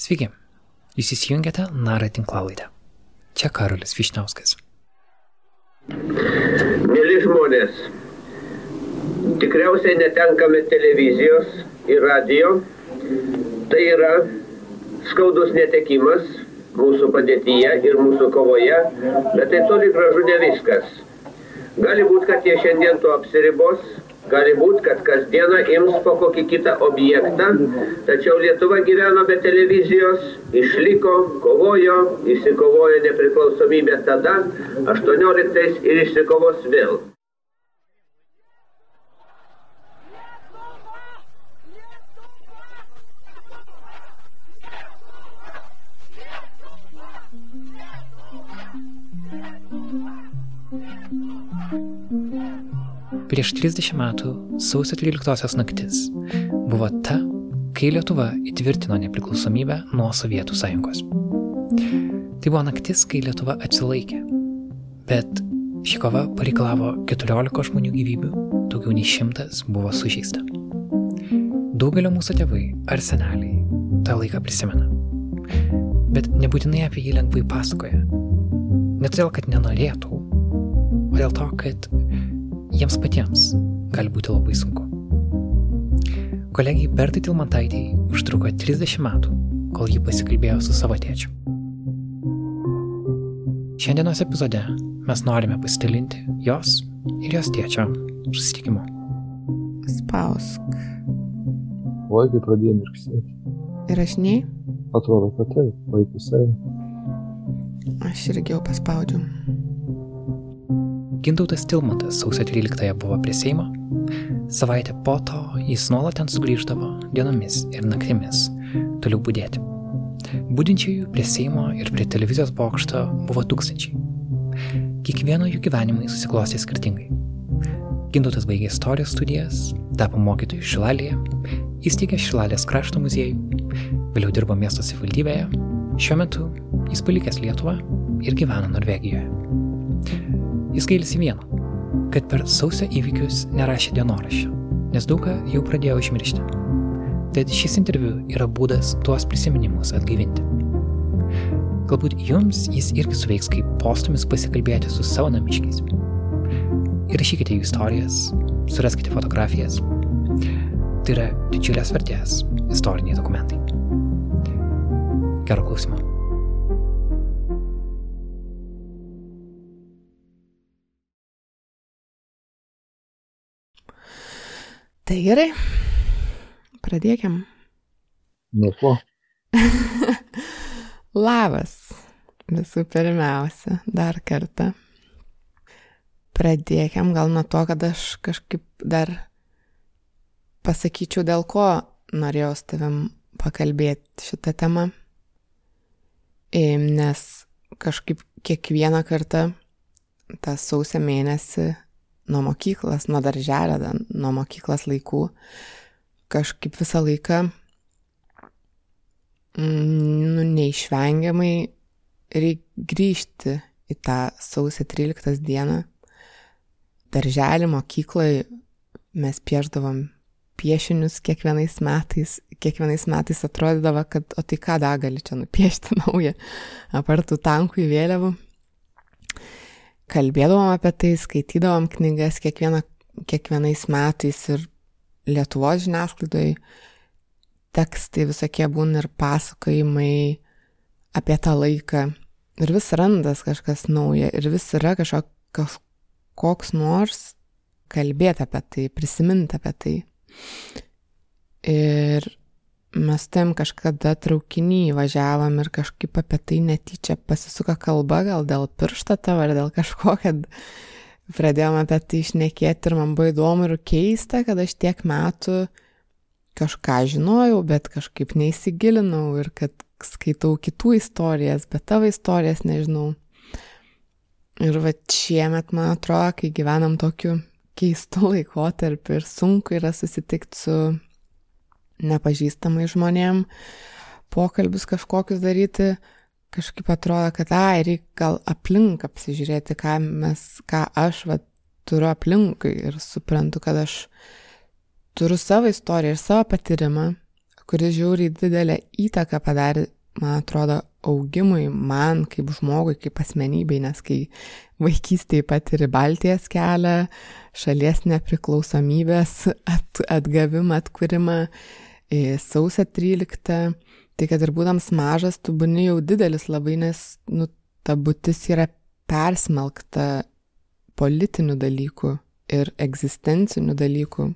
Sveiki, jūs įsijungiate Nara tinklalaidę. Čia Karolis Višniauskas. Mėly žmonės, tikriausiai netenkame televizijos ir radio. Tai yra skaudus netekimas mūsų padėtyje ir mūsų kovoje, bet tai toli gražu ne viskas. Gali būti, kad jie šiandien tuo apsiribos, gali būti, kad kasdieną ims po kokį kitą objektą, tačiau Lietuva gyveno be televizijos, išliko, kovojo, įsikovojo nepriklausomybę tada, 18 ir išsikovos vėl. Prieš 30 metų sausio 13 naktis buvo ta, kai Lietuva įtvirtino nepriklausomybę nuo Sovietų sąjungos. Tai buvo naktis, kai Lietuva atsilaikė. Bet ši kova pareikalavo 14 žmonių gyvybių, daugiau nei šimtas buvo sužeista. Daugelio mūsų tėvai ar seneliai tą laiką prisimena. Bet nebūtinai apie jį lengvai pasakoja. Ne todėl, kad nenorėtų, o dėl to, kad jiems patiems gali būti labai sunku. Kolegijai Bertai Tilmantaitėjai užtruko 30 metų, kol ji pasikalbėjo su savo tėčiu. Šiandienos epizode mes norime pasidalinti jos ir jos tėčio susitikimu. Spausk. Vaikai pradėjo mirksėti. Ir aš nei? Atrodo, kad taip, vaikus eina. Aš irgi jau paspaudžiu. Gintautas Tilmantas sausio 13-ąją buvo prie Seimo. Savaitę po to jis nuolat ten sugrįždavo dienomis ir naktimis toliau būdėti. Būdinčiųjų prie Seimo ir prie televizijos bokšto buvo tūkstančiai. Kiekvieno jų gyvenimai susiklostė skirtingai. Gintautas baigė istorijos studijas, tapo mokytojų Šilalėje, įsteigė Šilalės krašto muziejų, vėliau dirbo miesto savivaldybėje, šiuo metu jis palikęs Lietuvą ir gyvena Norvegijoje. Jis gailisi vieno, kad per sausio įvykius nerašė dienoraščio, nes daug ką jau pradėjo užmiršti. Tad šis interviu yra būdas tuos prisiminimus atgaivinti. Galbūt jums jis irgi suveiks kaip postumis pasikalbėti su savo namiškiais. Įrašykite jų istorijas, suraskite fotografijas. Tai yra didžiulės vertės istoriniai dokumentai. Gero klausimo. Tai gerai. Pradėkim. Nuo ko? Labas. Visų pirmiausia, dar kartą. Pradėkim gal nuo to, kad aš kažkaip dar pasakyčiau, dėl ko norėjau su tavim pakalbėti šitą temą. Nes kažkaip kiekvieną kartą tą sausio mėnesį nuo mokyklos, nuo darželio, nuo mokyklos laikų, kažkaip visą laiką, nu, neišvengiamai reikia grįžti į tą sausio 13 dieną. Darželį, mokyklai mes pieždavom piešinius kiekvienais metais, kiekvienais metais atrodydavo, kad o tai ką dar gali čia nupiešti naują, apartų tankų į vėliavų kalbėdavom apie tai, skaitydavom knygas kiekviena, kiekvienais metais ir Lietuvos žiniasklaidoj tekstai visokie būna ir pasakojimai apie tą laiką. Ir vis randas kažkas nauja ir vis yra kažkok, kažkoks nors kalbėti apie tai, prisiminti apie tai. Ir mes tam kažkada traukinį važiavom ir kažkaip apie tai netyčia pasisuka kalba, gal dėl piršto tavo ar dėl kažko, kad pradėjom apie tai išnekėti ir man buvo įdomu ir keista, kad aš tiek metų kažką žinojau, bet kažkaip neįsigilinau ir kad skaitau kitų istorijas, bet tavo istorijas nežinau. Ir va šiemet, man atrodo, kai gyvenam tokiu keistu laikotarpiu ir sunku yra susitikti su nepažįstamai žmonėm, pokalbius kažkokius daryti, kažkaip atrodo, kad, ai, reikia gal aplink apsižiūrėti, ką mes, ką aš va, turiu aplinkui ir suprantu, kad aš turiu savo istoriją ir savo patyrimą, kuris žiauriai didelę įtaką padarė, man atrodo, augimui, man kaip žmogui, kaip asmenybei, nes kai vaikystėje patiri Baltijos kelią, šalies nepriklausomybės at, atgavimą, atkūrimą, sausio 13, tai kad ir būdams mažas, tu būni jau didelis labai, nes nu, ta būtis yra persmelkta politinių dalykų ir egzistencinių dalykų,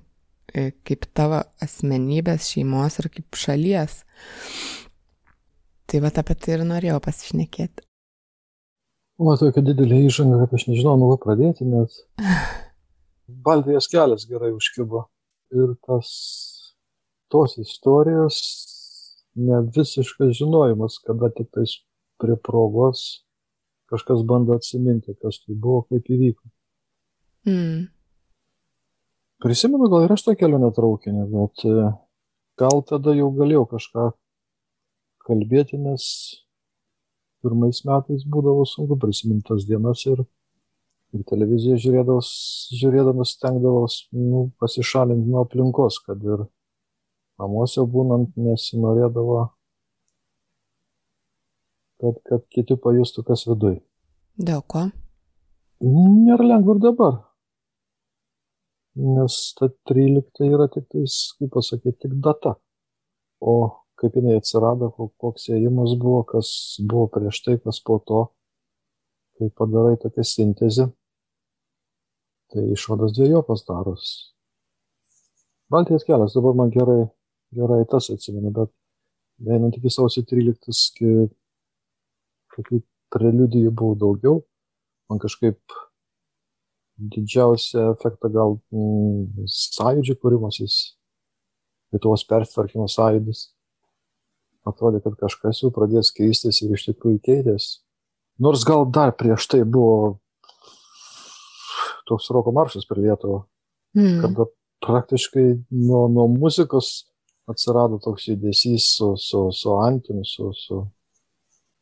e, kaip tavo asmenybės, šeimos ir kaip šalies. Tai va apie tai ir norėjau pasišnekėti. O, tokia didelė įžanga, kad aš nežinau, nuo ko pradėti, nes Baltijos kelias gerai užkibo. Ir tas, tos istorijos, ne visiškas žinojimas, kada tik tais prie progos kažkas bando atsiminti, kas tai buvo, kaip įvyko. Mm. Prisimenu, gal ir aš tą kelionę traukinį, bet e, gal tada jau galėjau kažką kalbėti, nes pirmais metais būdavo sunku prisiminti tas dienas ir, ir televiziją žiūrėdamas, žiūrėdamas stengdavos nu, pasišalinti nuo aplinkos, kad ir namuose būnant nesinorėdavo kad, kad kiti pajustų, kas viduj. Dėl ko? Nėra lengva ir dabar. Nes ta 13 yra tik tais, kaip pasakyti, tik data. O kaip jinai atsirado, koks ėjimas buvo, kas buvo prieš tai, kas po to, kai padarai tokią sintezę, tai išvadas dviejopas daros. Baltijos kelias dabar man gerai, gerai tas atsimenu, bet einant iki sausio 13 tokių preliudijų buvo daugiau. Man kažkaip didžiausią efektą gal mm, sąjūdžio kūrimasis, Lietuvos pertvarkymo sąjūdis. Atrodė, kad kažkas jau pradės keistis ir iš tikrųjų keitės. Nors gal dar prieš tai buvo toks roko maršas per Lietuvą, mm. kada praktiškai nuo, nuo muzikos atsirado toks judesys su, su, su Antinu, su, su,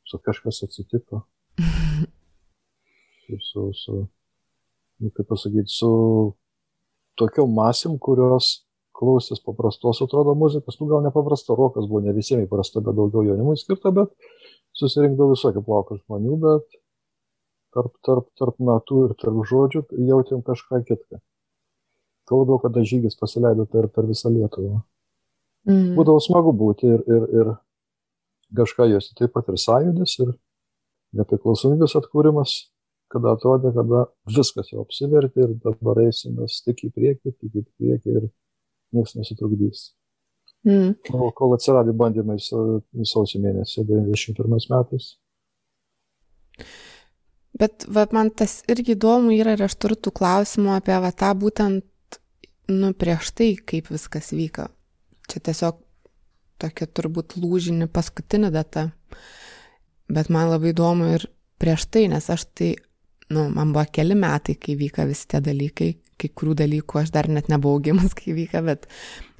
su kažkas atsitiko. Ir su, su, nu, kaip pasakyti, su tokiom masėm, kurios klausės paprastos atrodo muzikos, nu gal nepaprasta, rokas buvo ne visiems įprasta, bet daugiau jaunimui skirta, bet susirinkdavo visokių plaukų žmonių, bet tarp, tarp, tarp natų ir tarp žodžių jautėm kažką kitką. Kalbėjau, kada žygis pasileido per, per visą Lietuvą. Mm. Būdavo smagu būti ir, ir, ir kažką justi taip pat ir sąjūdis, ir nepriklausomybės atkūrimas, kada atrodė, kada viskas jau apsivertė ir dabar eisimės tik į priekį, tik į priekį ir niekas nesutrukdys. Mm. Kol, kol atsiradė bandymai sausio mėnesį 91 metais. Bet va, man tas irgi įdomu yra ir aš turiu tų klausimų apie va, tą būtent, nu, prieš tai, kaip viskas vyko. Čia tiesiog tokia turbūt lūžinį paskutinį data. Bet man labai įdomu ir prieš tai, nes aš tai, nu, man buvo keli metai, kai vyka visi tie dalykai, kai kurių dalykų aš dar net nebuvau gimus, kai vyka, bet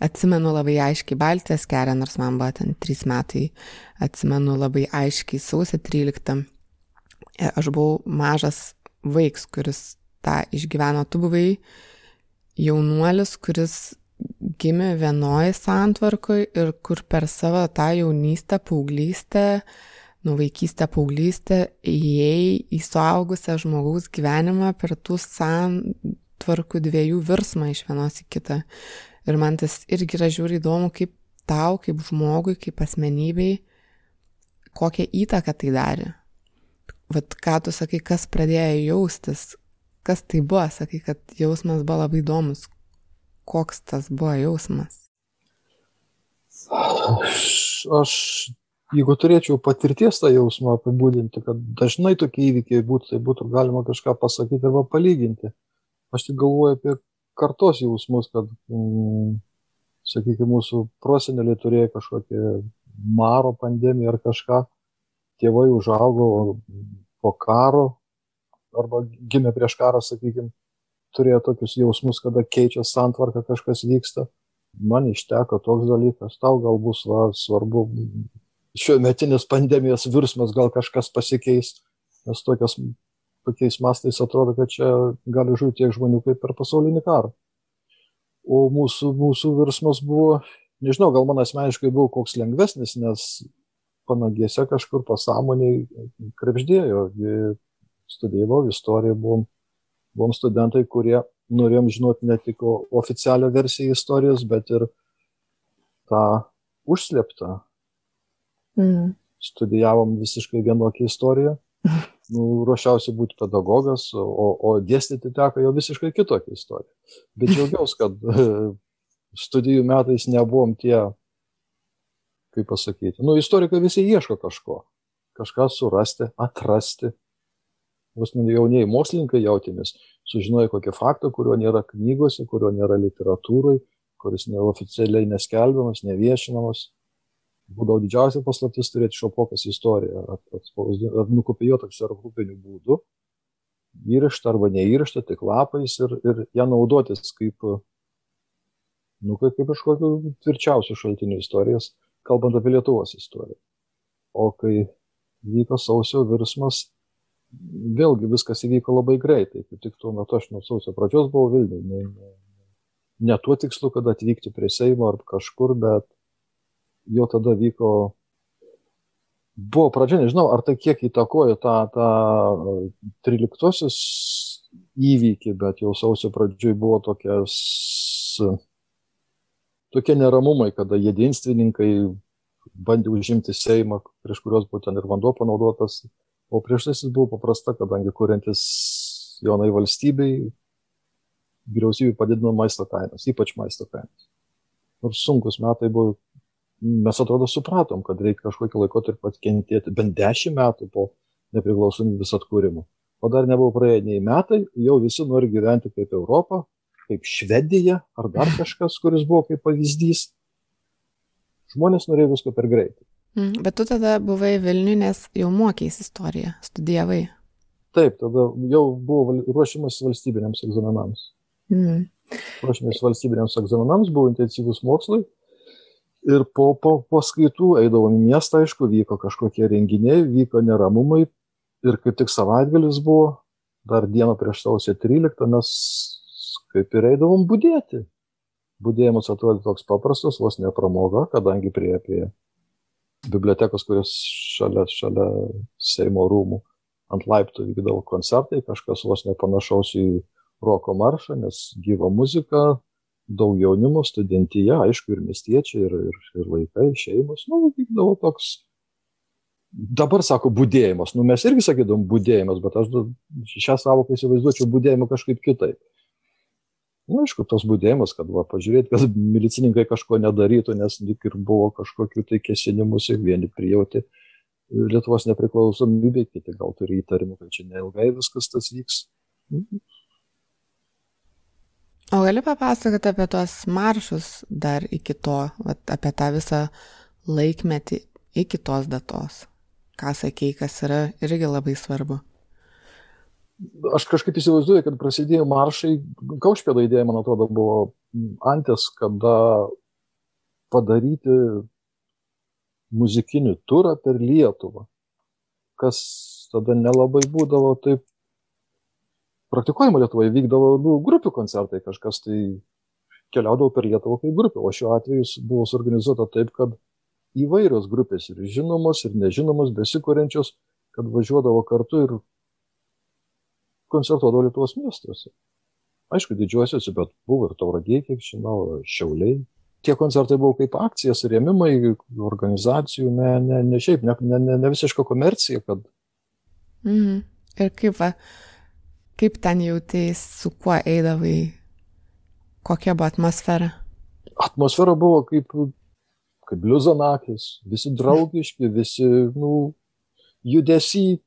atsimenu labai aiškiai Baltijos kelią, nors man buvo ten 3 metai, atsimenu labai aiškiai sausio 13. E, aš buvau mažas vaiks, kuris tą išgyveno, tu buvai jaunuolis, kuris gimė vienoje santvarkoje ir kur per savo tą jaunystę, paauglystę, nuo vaikystę, paauglystę įėjai į suaugusią žmogaus gyvenimą per tų santvarkų dviejų virsmą iš vienos į kitą. Ir man tas irgi yra žiūri įdomu, kaip tau, kaip žmogui, kaip asmenybei, kokią įtaką tai darė. Vat ką tu sakai, kas pradėjo jaustis, kas tai buvo, sakai, kad jausmas buvo labai įdomus, Koks tas buvo jausmas? Aš, aš jeigu turėčiau patirties tą jausmą apibūdinti, kad dažnai tokie įvykiai būtų, tai būtų galima kažką pasakyti arba palyginti. Aš tik galvoju apie kartos jausmus, kad, mm, sakykime, mūsų proseneliai turėjo kažkokią maro pandemiją ar kažką, tėvai užaugo po karo arba gimė prieš karą, sakykime, turėjo tokius jausmus, kada keičia santvarka, kažkas vyksta. Man išteko toks dalykas, tau gal bus va, svarbu šio metinės pandemijos virsmas, gal kažkas pasikeis, nes tokias, tokiais mastais atrodo, kad čia gali žūti tiek žmonių kaip per pasaulinį karą. O mūsų, mūsų virsmas buvo nežinau, gal man asmeniškai buvo koks lengvesnis, nes panagėse kažkur pasąmoniai krepždėjo. Studijavau istoriją, buvom, buvom studentai, kurie norėjom žinoti ne tik oficialią versiją istorijos, bet ir tą užslėptą. Mm. Studijavom visiškai vienokią istoriją. Nu, ruošiausi būti pedagogas, o, o dėstyti teko jau visiškai kitokią istoriją. Bet džiaugiausi, kad studijų metais nebuvom tie, kaip pasakyti, nu, istorikai visi ieško kažko, kažką surasti, atrasti. Vos jaunieji mokslininkai jautėmės, sužinojo kokį faktą, kurio nėra knygose, kurio nėra literatūrai, kuris neoficialiai neskelbiamas, neviešinamas. Būdavo didžiausia paslaptis turėti šopokas istoriją, ar nukopijuotą kserogrupiniu būdu, įraštą arba neįraštą, tik lapais ir, ir ją naudotis kaip nu, kaip kažkokiu tvirčiausiu šaltiniu istorijos, kalbant apie Lietuvos istoriją. O kai vyko sausio virsmas, vėlgi viskas įvyko labai greitai. Kaip tik tuo metu aš nuo sausio pradžios buvau Vilniuje. Ne, ne, ne tuo tikslu, kad atvykti prie Seimo ar kažkur, bet jo tada vyko. Buvo pradžia, nežinau, ar tai kiek įtakojo tą, tą 13-osios įvykį, bet jau sausio pradžioj buvo tokias tokie neramumai, kada jedinstvininkai bandė užimti Seimą, prieš kuriuos ten ir vanduo panaudotas, o prieš jis buvo paprasta, kadangi kuriantis jaunai valstybei, vyriausybė padidino maisto kainas, ypač maisto kainas. Nors sunkus metai buvo, mes atrodo supratom, kad reikia kažkokį laikotarpį atkentėti bent dešimt metų po nepriklausomybės atkūrimo. O dar nebuvo praėję nei metai, jau visi nori gyventi kaip Europą, kaip Švedija ar dar kažkas, kuris buvo kaip pavyzdys. Žmonės norėjo visko per greitai. Mm, bet tu tada buvai Vilniui, nes jau mokėjai istoriją, studijavai. Taip, tada jau buvo ruošiamas valstybiniams egzaminams. Mm. Ruošiamas valstybiniams egzaminams, buvo intensyvus mokslai. Ir po, po, po skaitų eidavom į miestą, aišku, vyko kažkokie renginiai, vyko neramumai. Ir kaip tik savaitgalis buvo, dar dieną prieš sausio 13 mes kaip ir eidavom būdėti. Būdėjimas atrodė toks paprastas, vos ne pramoga, kadangi prie, prie bibliotekos, kurios šalia, šalia Seimo rūmų ant laiptų vykdavo koncertai, kažkas vos nepanašaus į roko maršą, nes gyva muzika, daug jaunimo, studentyje, aišku, ir miestiečiai, ir, ir, ir vaikai, šeimos, nu, vykdavo toks, dabar sako būdėjimas, nu mes irgi sakydom būdėjimas, bet aš šią savoką įsivaizduočiau būdėjimą kažkaip kitaip nu aišku toks budėjimas kad va pažiūrėt kad milicininkai kažko nedarytų nes lyg ir buvo kažkokių tai kėsinimųsi vieni prijautė lietuvos nepriklausomybei kiti gal turi įtarimų kad čia neilgai viskas tas vyks. O gali papasakoti apie tuos maršus dar iki to vat, apie tą visą laikmetį iki tos datos? Ką sakei kas yra irgi labai svarbu aš kažkaip įsivaizduoju, kad prasidėjo maršai, Kaušpėdo idėja, man atrodo, buvo antis, kada padaryti muzikinį turą per Lietuvą, kas tada nelabai būdavo taip praktikuojama Lietuvoje, vykdavo nu, grupių koncertai, kažkas tai keliaudavo per Lietuvą kaip grupė, o šiuo atveju buvo suorganizuota taip, kad įvairios grupės ir žinomos, ir nežinomos, besikūrenčios, kad važiuodavo kartu ir koncertuodavo Lietuvos miestuose. Aišku, didžiuosiuose, bet buvo ir Tauragė, kiek žinau, Šiauliai. Tie koncertai buvo kaip akcijas, rėmimai organizacijų, ne, ne, ne šiaip, ne, ne, ne, ne visiška komercija. Kad... Mm. Ir kaip, va, kaip ten jautėjai, su kuo eidavai, kokia buvo atmosfera? Atmosfera buvo kaip, kaip bliuzo naktis, visi draugiški, visi, nu, judesi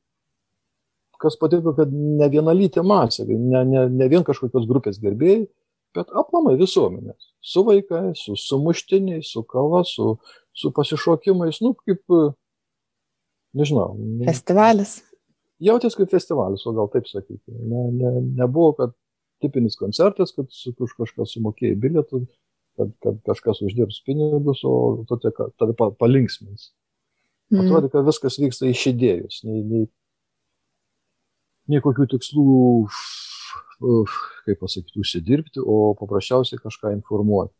kas patiko, kad ne vienalytė masė, ne, ne, ne vien kažkokios grupės gerbėjai, bet aplamai visuomenės. Su vaikais, su sumuštiniais, su kava, su, su pasišokimais, nu kaip, nežinau. Festivalis. Jautės kaip festivalis, o gal taip sakyti. Ne, ne, nebuvo, kad tipinis koncertas, kad už kažką sumokėjai bilietų, kad, kad kažkas uždirbs pinigus, o tave palinksmins. Mm. Atrodo, kad viskas vyksta iš idėjus, nei, nei nei kokių tikslų, kaip pasakyti, užsidirbti, o paprasčiausiai kažką informuoti.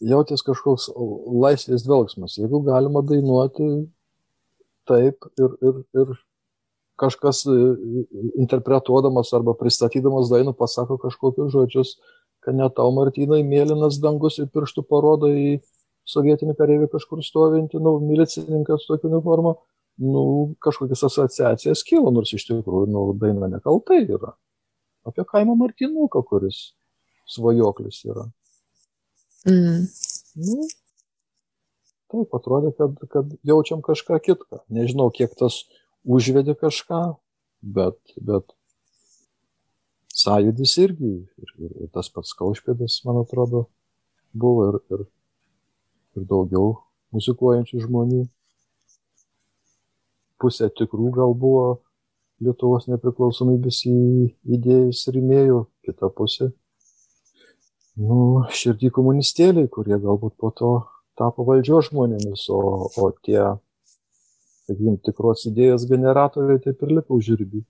jautės kažkoks laisvės dvelgsmas. Jeigu galima dainuoti taip ir, ir, ir kažkas e, interpretuodamas arba pristatydamas dainą pasako kažkokius žodžius, kad net tau Martynai mėlynas dangus ir pirštų parodo į sovietinį kareivį kažkur stovintį, nu, milicininkas su tokia uniforma, nu, kažkokias asociacijas kilo, nors iš tikrųjų, nu, daina nekaltai yra. Apie kaimo Martinuką, kuris svajoklis yra. Mm. Nu, taip, atrodė, kad, kad jaučiam kažką kitką. Nežinau, kiek tas užvedė kažką, bet, bet sąjūdis irgi, ir, ir, ir tas pats kaušpėdas, man atrodo, buvo ir, ir, ir daugiau muzikuojančių žmonių. Pusė tikrų gal buvo Lietuvos nepriklausomybės idėjus rėmėjų, kita pusė, nu, širdį komunistėliai, kurie galbūt po to tapo valdžios žmonėmis, o, o tie sakykim, tikros idėjos generatoriai taip ir liko užirbi.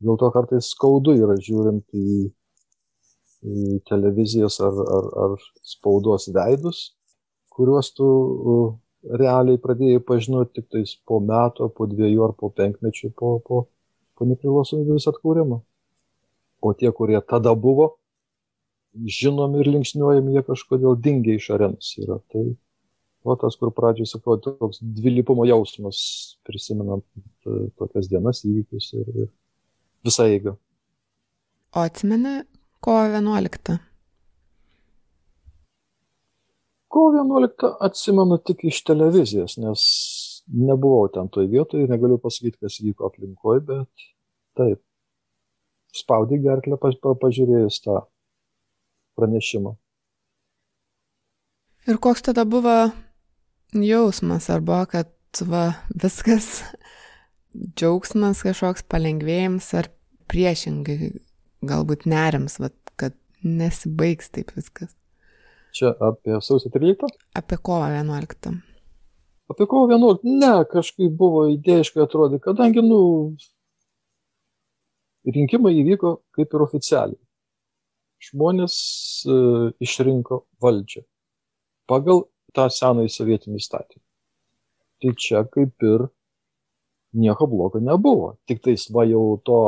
Dėl to kartais skaudu yra žiūrint į, į televizijos ar, ar, ar spaudos veidus, kuriuos tu realiai pradėjai pažinoti tik tais po metų, po dviejų ar po penkmečių po, po, po nepriklausomybės atkūrimo. O tie, kurie tada buvo, žinomi ir linksniuojami, jie kažkodėl dingia iš arenos yra. Tai o tas, kur pradžioje sakau, toks dvilypumo jausmas, prisimenant e, tokias dienas, įvykius ir, ir visą eigą. O atsimeni kovo 11? Kovo 11 atsimenu tik iš televizijos, nes nebuvau ten toj vietoje, negaliu pasakyti, kas vyko aplinkoje, bet taip, spaudė gerklę pa, pa, pažiūrėjus tą pranešimą. Ir koks tada buvo jausmas ar buvo, kad va, viskas džiaugsmas kažkoks palengvėjimas ar priešingai galbūt nerims, va, kad nesibaigs taip viskas. Čia apie sausio 13? Apie kovo 11. Apie kovo 11, ne, kažkaip buvo idėjiškai atrodė, kadangi, nu, rinkimai įvyko kaip ir oficialiai. Žmonės e, išrinko valdžią pagal tą senąjį sovietinį įstatymą. Tai čia kaip ir nieko blogo nebuvo. Tik tai va jau to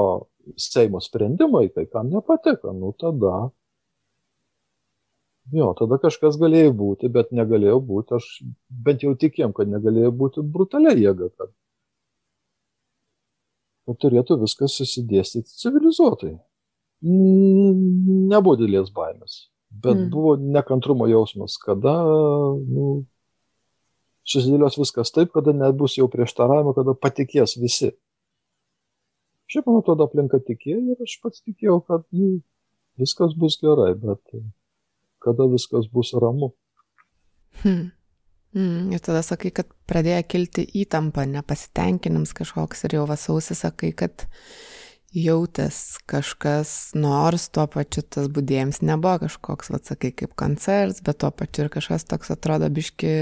Seimo sprendimai, kai kam nepatiko, nu tada. Jo, tada kažkas galėjo būti, bet negalėjo būti, aš bent jau tikėjom, kad negalėjo būti brutalia jėga, kad, kad turėtų viskas susidėstyti civilizuotai. Nebuvo didelės baimės bet mm. buvo nekantrumo jausmas, kada nu, susidėlios viskas taip, kada nebus jau prieštaravimo, kada patikės visi. Šiaip man atrodo aplinka tikėjo ir aš pats tikėjau, kad nu, viskas bus gerai, bet kada viskas bus ramu. Hmm. Mm, ir tada sakai, kad pradėjo kilti įtampa, nepasitenkinimas kažkoks ir jau vasausi sakai, kad jautęs kažkas, nors tuo pačiu tas būdėjimas nebuvo kažkoks, atsakai, kaip koncertas, bet tuo pačiu ir kažkas toks atrodo biški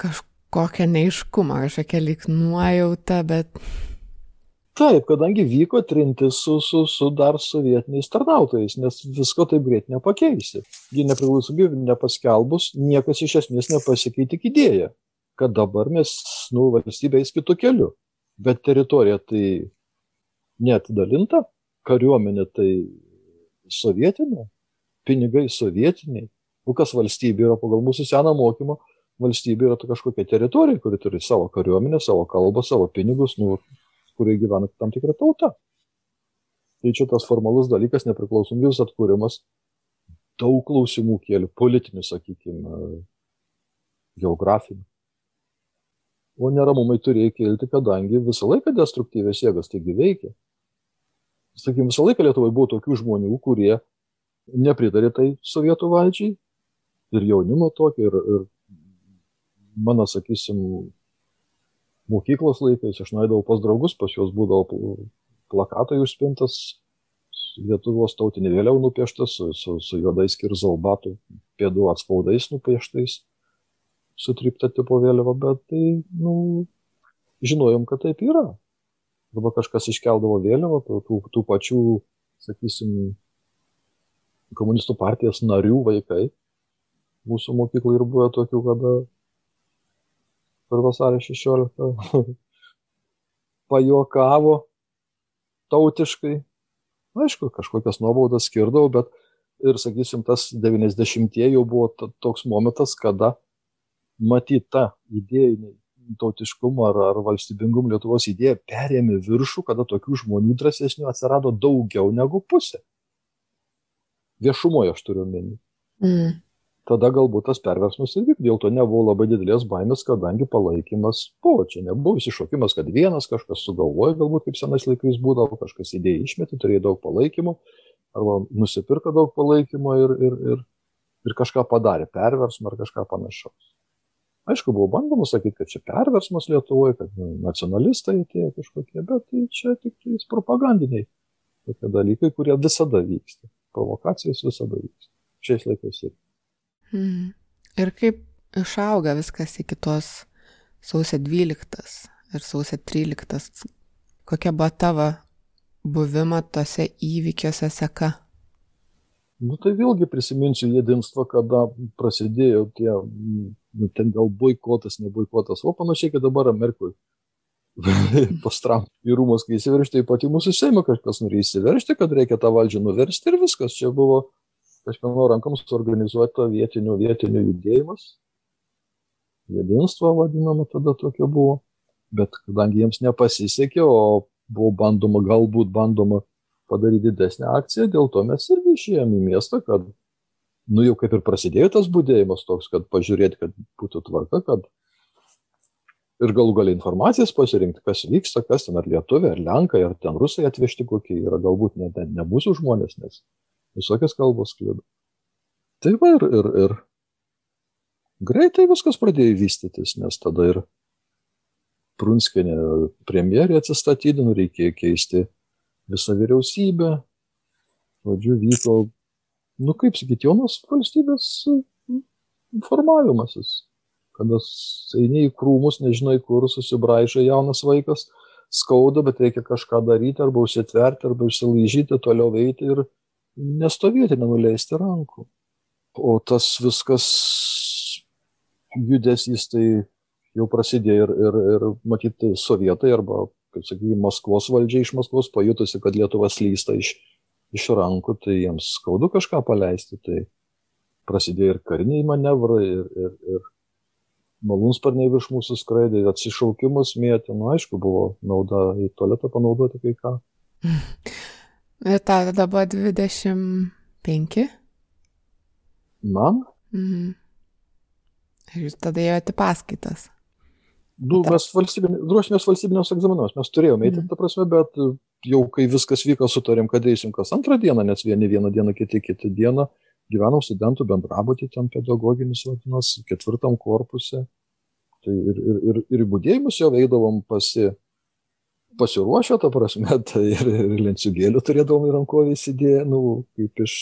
kažkokią neiškumą, kažkokią lyg nuojautą, bet... Taip, kadangi vyko trintis su, su, su dar sovietiniais tarnautojais, nes visko taip greit nepakeisi. Ji nepriklausomybė nepaskelbus, niekas iš esmės nepasikeitė idėją, kad dabar mes, nu, valstybė eis kitų kelių bet teritorija tai neatidalinta, kariuomenė tai sovietinė, pinigai sovietiniai. O kas valstybė yra pagal mūsų seną mokymą, valstybė yra kažkokia teritorija, kuri turi savo kariuomenę, savo kalbą, savo pinigus, nu, kurioje gyvena tam tikra tauta. Tai čia tas formalus dalykas, nepriklausomybės atkūrimas, daug klausimų kėlė, politinių, sakykime, geografinių o neramumai turėjo kilti, kadangi visą laiką destruktyvės jėgas taigi veikia. Sakykime, visą laiką Lietuvoje buvo tokių žmonių, kurie nepritarė tai sovietų valdžiai ir jaunimo tokio, ir, ir mano, sakysim, mokyklos laikais aš nuėdavau pas draugus, pas juos būdavo plakatai užspintas, Lietuvos tautinė vėliau nupieštas su, su, su juodais kirzalbatų pėdų atspaudais nupieštais sutrypta tipo vėliava, bet tai, nu, žinojom, kad taip yra. Arba kažkas iškeldavo vėliavą, tų, tų, pačių, sakysim, komunistų partijos narių vaikai. Mūsų mokyklai ir buvo tokių, kada per vasario 16 pajokavo tautiškai. Aišku, kažkokias nuobaudas skirdavau, bet ir, sakysim, tas 90-ieji jau buvo toks momentas, kada matyta idėjiniai tautiškumo ar, ar valstybingumo Lietuvos idėja perėmė viršų, kada tokių žmonių drąsesnių atsirado daugiau negu pusė. Viešumoje aš turiu menį. Mm. Tada galbūt tas perversmas ir vyk, dėl to nebuvo labai didelės baimės, kadangi palaikymas buvo. Čia nebuvo įsišokimas, kad vienas kažkas sugalvoja, galbūt kaip senais laikais būdavo, kažkas idėją išmetė, turėjo daug palaikymo, arba nusipirko daug palaikymo ir, ir, ir, ir kažką padarė, perversmą ar kažką panašaus. Aišku, buvo bandoma sakyti, kad čia perversmas Lietuvoje, kad nacionalistai atėjo kažkokie, bet tai čia tik tais propagandiniai tokie dalykai, kurie visada vyksta. Provokacijos visada vyksta. Šiais laikais ir. Hmm. Ir kaip išauga viskas iki tos sausio 12 ir sausio 13. Kokia buvo tavo buvimo tose įvykiuose seka? Nu tai vėlgi prisiminsiu jedinstvo, kada prasidėjo tie nu, ten gal boikotas, ne boikotas, o panašiai, kaip dabar Amerikoje. pas Trump į rūmus, kai įsiveršti, taip pat į mūsų Seimą kažkas norėjo įsiveršti, kad reikia tą valdžią nuversti ir viskas. Čia buvo kažkieno rankoms suorganizuota vietinių, vietinių judėjimas. Jedinstvo vadinama tada tokia buvo. Bet kadangi jiems nepasisekė, o buvo bandoma, galbūt bandoma padaryti didesnę akciją, dėl to mes irgi išėjome į miestą, kad nu jau kaip ir prasidėjo tas būdėjimas toks, kad pažiūrėti, kad būtų tvarka, kad ir galų gali informacijas pasirinkti, kas vyksta, kas ten, ar lietuviai, ar lenkai, ar ten rusai atvežti kokie yra, galbūt ne, ne, ne mūsų žmonės, nes visokias kalbos kliūda. Tai va ir, ir, ir greitai viskas pradėjo vystytis, nes tada ir Prunskinė premjerė atsistatydino, reikėjo keisti visą vyriausybę. Žodžiu, vyko nu kaip sakyt, jaunos valstybės formavimasis. Kada eini į krūmus, nežinai kur, susibraižai jaunas vaikas, skauda, bet reikia kažką daryti, arba užsitverti, arba išsilaižyti, toliau eiti ir nestovėti, nenuleisti rankų. O tas viskas judesys tai jau prasidėjo ir, ir, ir matyti sovietai arba, kaip sakykime, Maskvos valdžia iš Maskvos pajutusi, kad Lietuva slysta iš iš rankų, tai jiems skaudu kažką paleisti, tai prasidėjo ir kariniai manevrai, ir, ir, ir malūnsparniai virš mūsų skraidė, atsišaukimus mėtė, nu aišku, buvo nauda į tualetą panaudoti kai ką. Ir ta tada buvo 25? Man? Mhm. Ir jūs tada ėjote paskaitas. Nu, mes valstybinė, ruošėmės valstybinės egzaminus, mes turėjome eiti, mm. ta prasme, bet jau kai viskas vyko, sutarėm, kad eisim kas antrą dieną, nes vieni vieną dieną, kiti kitą dieną. Gyvenau studentų bendrabutį, ten pedagoginis vadinasi, ketvirtam korpuse. Tai ir, ir, ir, ir būdėjimus jau eidavom pasi, pasiruošę, ta prasme, tai ir, ir lenciugėlių turėdavom į rankovį įsidėję, nu, kaip iš,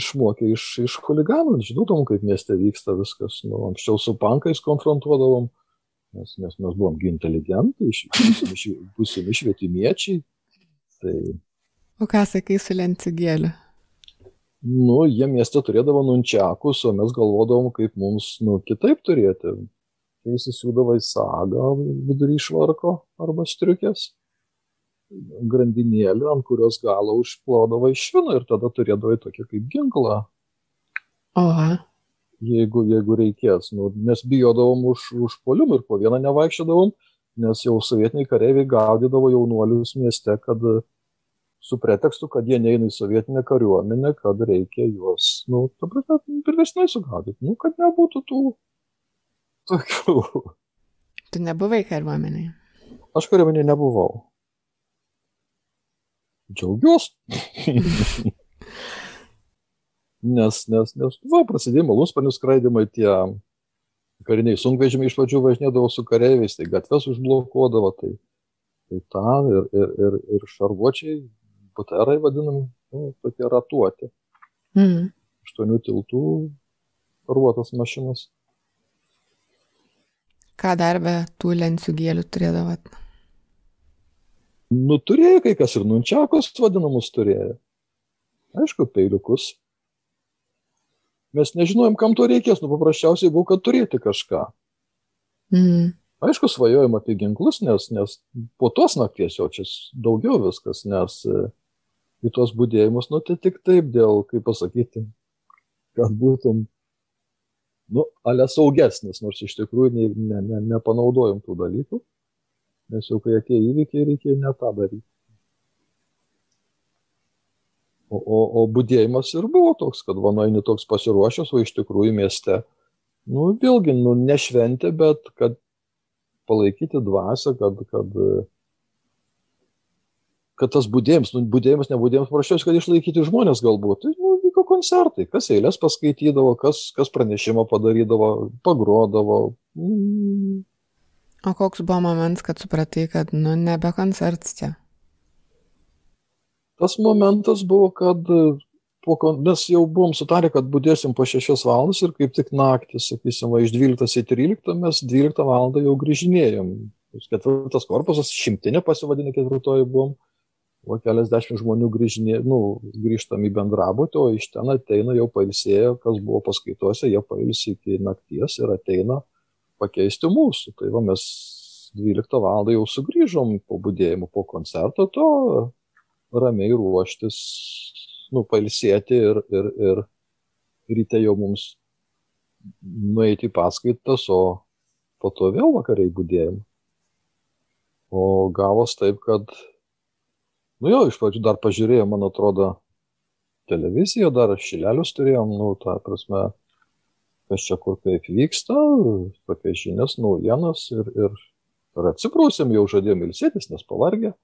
išmokė iš, iš huliganų, žinodavom, kaip mieste vyksta viskas. Nu, anksčiau su pankais konfrontuodavom, nes, nes mes buvom inteligentai, būsimi švietimiečiai. Tai... O ką sakai su lencigėliu? Nu, jie mieste turėdavo nunčiakus, o mes galvodavom, kaip mums, nu, kitaip turėti. Tai įsisiūdavo į sagą vidury švarko arba striukės grandinėlę, ant kurios galo užplodavo iš švino ir tada turėdavo tokį kaip ginklą. Oha jeigu, jeigu reikės. Nu, nes bijodavom už, už polimą ir po vieną nevaikščiodavom, nes jau sovietiniai kareiviai gaudydavo jaunuolius mieste, kad su pretekstu, kad jie neina į sovietinę kariuomenę, kad reikia juos, nu, pirvesnai sugaudyti, nu, kad nebūtų tų tokių. Tu nebuvai kariuomenėje? Aš kariuomenėje nebuvau. Džiaugiuosi. nes, nes, nes va, prasidėjo malūnsparnių skraidimai, tie kariniai sunkvežimiai iš pradžių važinėdavo su kareiviais, tai gatves užblokuodavo, tai, tai tą ir, ir, ir, ir šarvuočiai, BTR vadinami, nu, tokie ratuoti. Mm. Aštuonių tiltų šarvuotas mašinas. Ką dar be tų lenciugėlių turėdavot? Nu, turėjo kai kas ir nunčiakos vadinamus turėjo. Aišku, peiliukus. Mes nežinojom, kam to reikės, nu paprasčiausiai buvo, kad turėti kažką. Mm. Aišku, svajojom apie ginklus, nes, nes po tos nakties jau čia daugiau viskas, nes e, į tuos būdėjimus, nu tai tik taip dėl, kaip pasakyti, kad būtum, nu, ale saugesnis, nors iš tikrųjų ne, ne, ne, nepanaudojom tų dalykų, nes jau kai atėjo įvykiai, reikėjo ne tą daryti. O, o, o būdėjimas ir buvo toks, kad vanoini toks pasiruošęs, o iš tikrųjų mieste, nu, vėlgi, nu, ne šventė, bet kad palaikyti dvasę, kad, kad, kad tas būdėjimas, nu, būdėjimas, nebūdėjimas, prašiausi, kad išlaikyti žmonės galbūt. Tai, nu, koncertai, kas eilės paskaitydavo, kas, kas pranešimą padarydavo, pagrodavo. O koks buvo momentas, kad supratai, kad, nu, nebe koncertas čia? tas momentas buvo, kad po, mes jau buvom sutarę, kad būdėsim po 6 valandas ir kaip tik naktį, sakysim, va, iš 12 į 13 mes 12 valandą jau grįžinėjom. Ketvirtas korpusas, šimtinė pasivadinė ketvirtoji buvom, o keliasdešimt žmonių grįžinė, nu, grįžtam į bendrabutį, o iš ten ateina jau pailsėję, kas buvo paskaitose, jie pailsi iki nakties ir ateina pakeisti mūsų. Tai va mes 12 valandą jau sugrįžom po būdėjimo, po koncerto, to ramiai ruoštis, nu, pailsėti ir, ir, ir ryte jau mums nueiti į paskaitas, o po to vėl vakariai būdėjim. O gavos taip, kad, nu jo, iš pradžių dar pažiūrėjom, man atrodo, televiziją, dar šilelius turėjom, nu, tą prasme, kas čia kur kaip vyksta, tokias žinias, naujienas ir, ir, ir atsiprausėm, jau žadėjom ilsėtis, nes pavargę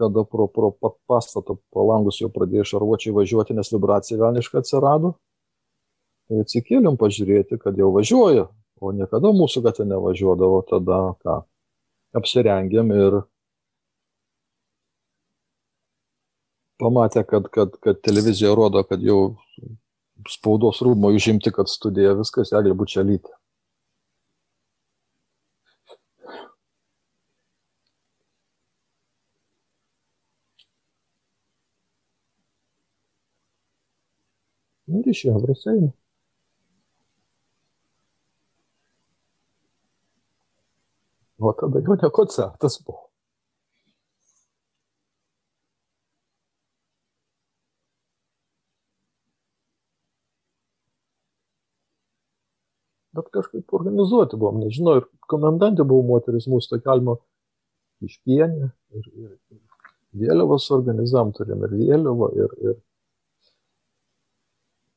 kada pro, pro pastato palangus jau pradėjo šarvuočiai važiuoti, nes vibracija velniškai atsirado. Tai atsikėlėm pažiūrėti, kad jau važiuoja, o niekada mūsų gatvė nevažiuodavo, tada ką, apsirengėm ir pamatė, kad, kad, kad televizija rodo, kad jau spaudos rūmo užimti, kad studija viskas, eglė bučialytė. Nu ir išėjo Seimo. O tada jau ne koncertas buvo. Bet kažkaip organizuoti buvom, nežinau, ir komendantė buvo moteris mūsų tokelmo iškienė ir, ir, ir vėliavas organizavom, turėjom ir vėliavą, ir, ir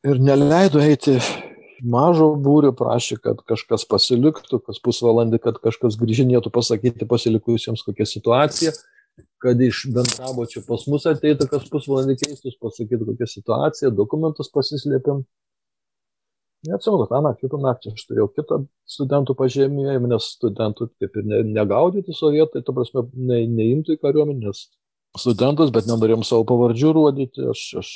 ir neleido eiti mažo būrio, prašė, kad kažkas pasiliktų, kas pusvalandį, kad kažkas grįžinėtų pasakyti pasilikusiems kokią situaciją, kad iš bendrabučio pas mus ateitų kas pusvalandį keistus, pasakyti kokią situaciją, dokumentus pasislėpėm. Neatsimenu, tą naktį, kitą naktį aš turėjau kitą studentų pažymėjimą, nes studentų kaip ir ne, negaudyti sovietai, ta prasme, ne, neimtų į kariuomenę, nes studentus, bet nenorėjom savo pavardžių rodyti, aš, aš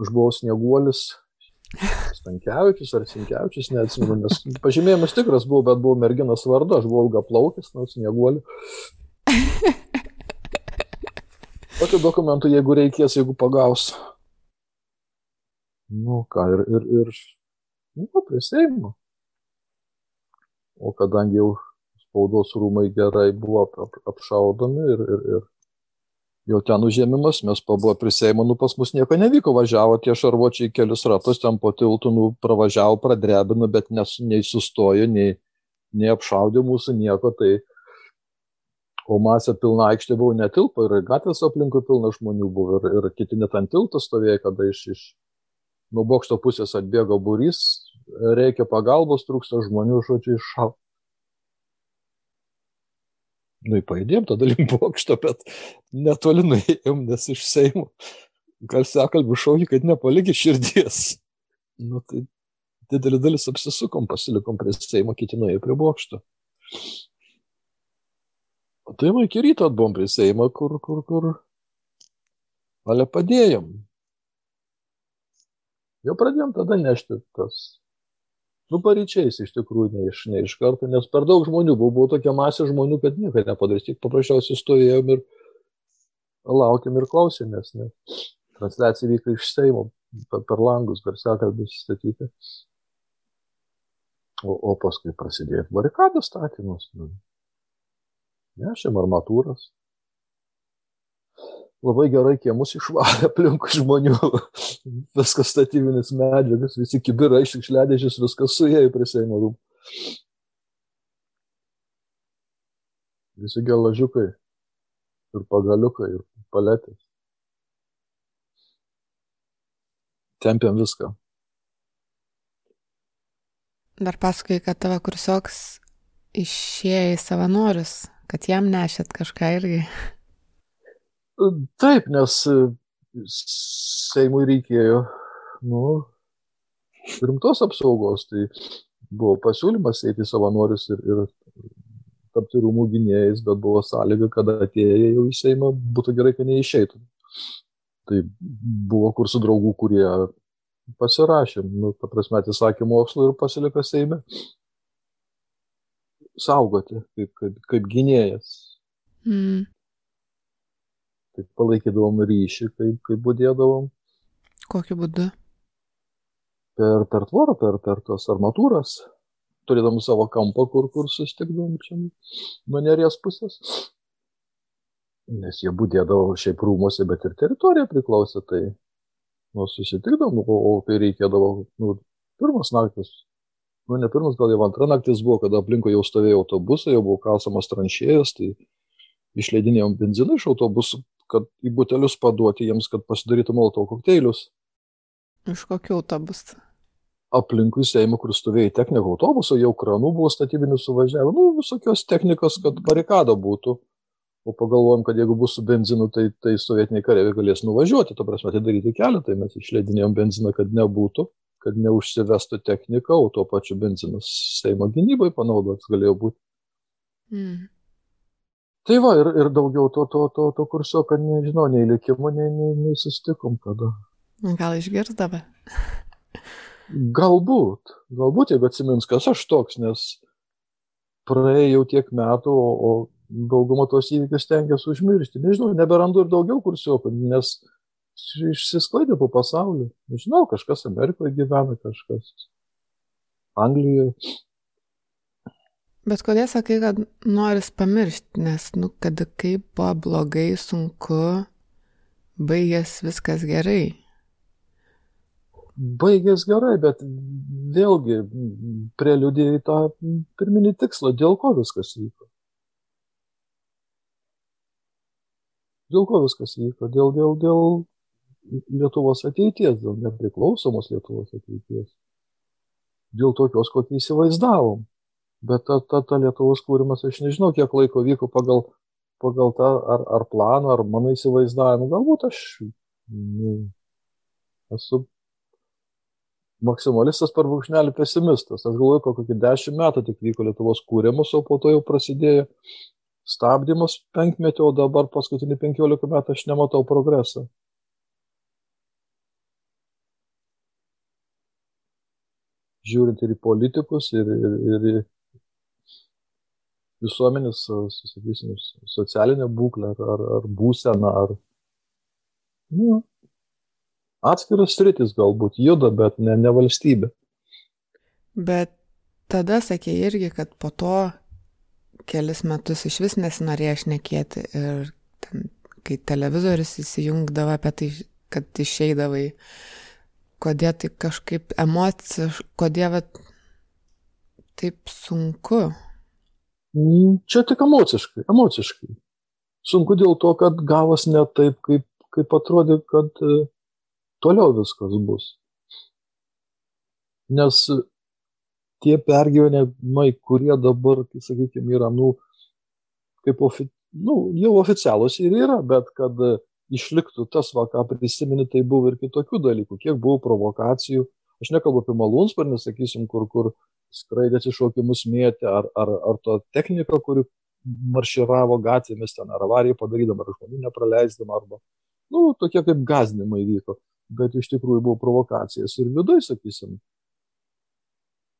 aš buvau snieguolis, Stankiavičius ar Sinkiavičius, neatsimenu, nes pažymėjimas tikras buvo, bet buvau merginos vardu, aš buvau ilga plaukis, nu, snieguoliu. Tokių dokumentų, jeigu reikės, jeigu pagaus. Nu ką, ir, ir, ir nu, prie Seimo. O kadangi jau spaudos rūmai gerai buvo ap, apšaudomi ir, ir, ir jau ten užėmimas, mes pabuvo prie Seimo, nu pas mus nieko nevyko, važiavo tie šarvuočiai kelius ratus, ten po tiltų, nu pravažiavo, pradrebino, bet nes, nei sustojo, nei, nei apšaudė mūsų nieko, tai o masė pilna aikštė buvo netilpa ir gatvės aplinkui pilna žmonių buvo ir, ir kiti net ant tilto stovėjo, kada iš, iš nuo bokšto pusės atbėgo būrys, reikia pagalbos, trūksta žmonių, žodžiu, iššau nu, pajudėjom tada link bokšto, bet netoli nuėjom, nes iš Seimo garsiakalbių šaukė, kad nepalikė širdies. Nu, tai didelį dalis apsisukom, pasilikom prie Seimo, kiti nuėjo prie bokšto. O tai man iki ryto atbuvom prie Seimo, kur, kur, kur. Ale padėjom. Jau pradėjom tada nešti tas nu paryčiais iš tikrųjų ne iš, ne iš karto, nes per daug žmonių buvo, buvo tokia masė žmonių, kad nieko nepadarys, tik paprasčiausiai stovėjom ir laukėm ir klausėmės, nes transliacija vyko iš Seimo, per langus, garsiakalbis statyti. O, o paskui prasidėjo barikadų statymas. Nu. Nešėm armatūras. Labai gerai kiemus išvalė aplinkui žmonių. viskas statybinis medžiagas, visi kibirai, šiukšliadėžės, viskas suėjo prie Seimo rūmų. Visi gelažiukai ir pagaliukai ir paletės. Tempiam viską. Dar pasakai, kad tavo kursioks išėjo į savanorius, kad jam nešėt kažką irgi. Taip, nes e, Seimui reikėjo, nu, rimtos apsaugos, tai buvo pasiūlymas eiti savanorius ir, ir tapti rūmų gynėjais, bet buvo sąlyga, kad atėję jau į Seimą būtų gerai, kad neišeitų. Tai buvo kursų draugų, kurie pasirašėm, nu, ta prasme, atsisakė mokslo ir pasiliko Seime. Saugoti, kaip, kaip, kaip gynėjas. Mm. Taip palaikydavom ryšį, kaip, kaip būdėdavom. Kokiu būdu? Per, per tvorą, per, per tos armatūras. Turėdam savo kampą, kur, kur sustikdavom čia nuo neries pusės. Nes jie būdėdavo šiaip rūmose, bet ir teritorija priklausė, tai nu, susitikdavom, o, o kai reikėdavo, nu, pirmas naktis, nu, ne pirmas, gal jau antra naktis buvo, kada aplinkui jau stovėjo autobusai, jau buvo kalsamas tranšėjas, tai išleidinėjom benziną iš autobusų, kad į butelius paduoti jiems, kad pasidarytų molotovo kokteilius. Iš kokių autobusų? Aplinkui Seimo, kur stovėjo technikų autobusų, jau kranų buvo statybinių suvažiavę, nu, visokios technikos, kad barikada būtų o pagalvojom, kad jeigu bus su benzinu, tai, tai sovietiniai kareiviai galės nuvažiuoti, to prasme, atidaryti kelią, tai mes išleidinėjom benziną, kad nebūtų, kad neužsivestų technika, o tuo pačiu benzinas Seimo gynybai panaudotas galėjo būti. Mm. Tai va, ir, ir daugiau to, to, to, to kurso, kad nežinau, nei likimo, nei, nei, nei sustikom tada. Gal išgirdavai? galbūt, galbūt, jeigu atsimins, kas aš toks, nes praėjo tiek metų, o, o daugumą tos įvykius stengiasi užmiršti. Nežinau, neberandu ir daugiau kursiokų, nes išsisklaidė po pasaulį. Nežinau, kažkas Amerikoje gyvena, kažkas Anglijoje. Bet kodėl sakai, kad noris pamiršti, nes, nu, kad kaip buvo blogai, sunku, baigės viskas gerai. Baigės gerai, bet vėlgi preliudija į tą pirminį tikslą, dėl ko viskas vyko. Dėl ko viskas vyko? Dėl, dėl, dėl Lietuvos ateities, dėl nepriklausomos Lietuvos ateities. Dėl tokios, kokį įsivaizdavom. Bet ta, ta, ta Lietuvos kūrimas, aš nežinau, kiek laiko vyko pagal, pagal tą ar, ar planą, ar mano įsivaizdavimą. Galbūt aš nu, esu maksimalistas per brūkšnelį pesimistas. Aš galvoju, kad kokį dešimt metų tik vyko Lietuvos kūrimas, o po to jau prasidėjo stabdymas penkmetį, o dabar paskutinį 15 metų aš nematau progreso. Žiūrint ir į politikus, ir, ir, ir į visuomenės, sakysim, socialinę būklę, ar, ar, ar būseną, ar nu, atskiras sritis galbūt juda, bet ne, ne valstybė. Bet tada sakė irgi, kad po to kelis metus iš vis nesinorėjo šnekėti ir ten, kai televizorius įsijungdavo apie tai, kad išeidavai, kodėl tai kažkaip emociškai, kodėl vat, taip sunku. Mm, čia tik emociškai, emociškai. Sunku dėl to, kad gavas ne taip, kaip, kaip atrodė, kad e, toliau viskas bus. Nes tie pergyvenimai, kurie dabar, sakykime, yra, nu, kaip ofi, nu, jau oficialūs ir yra, bet kad išliktų tas, va, ką prisimeni, tai buvo ir kitokių dalykų, kiek buvo provokacijų. Aš nekalbu apie malūnsparnį, sakysim, kur, kur skraidė atsišaukimus mėtė, ar, ar, ar to technika, kuri marširavo gatvėmis ten, ar avariją padarydama, ar žmonių nepraleisdama, arba, nu, tokie kaip gazdinimai vyko, bet iš tikrųjų buvo provokacijas ir viduje, sakysim,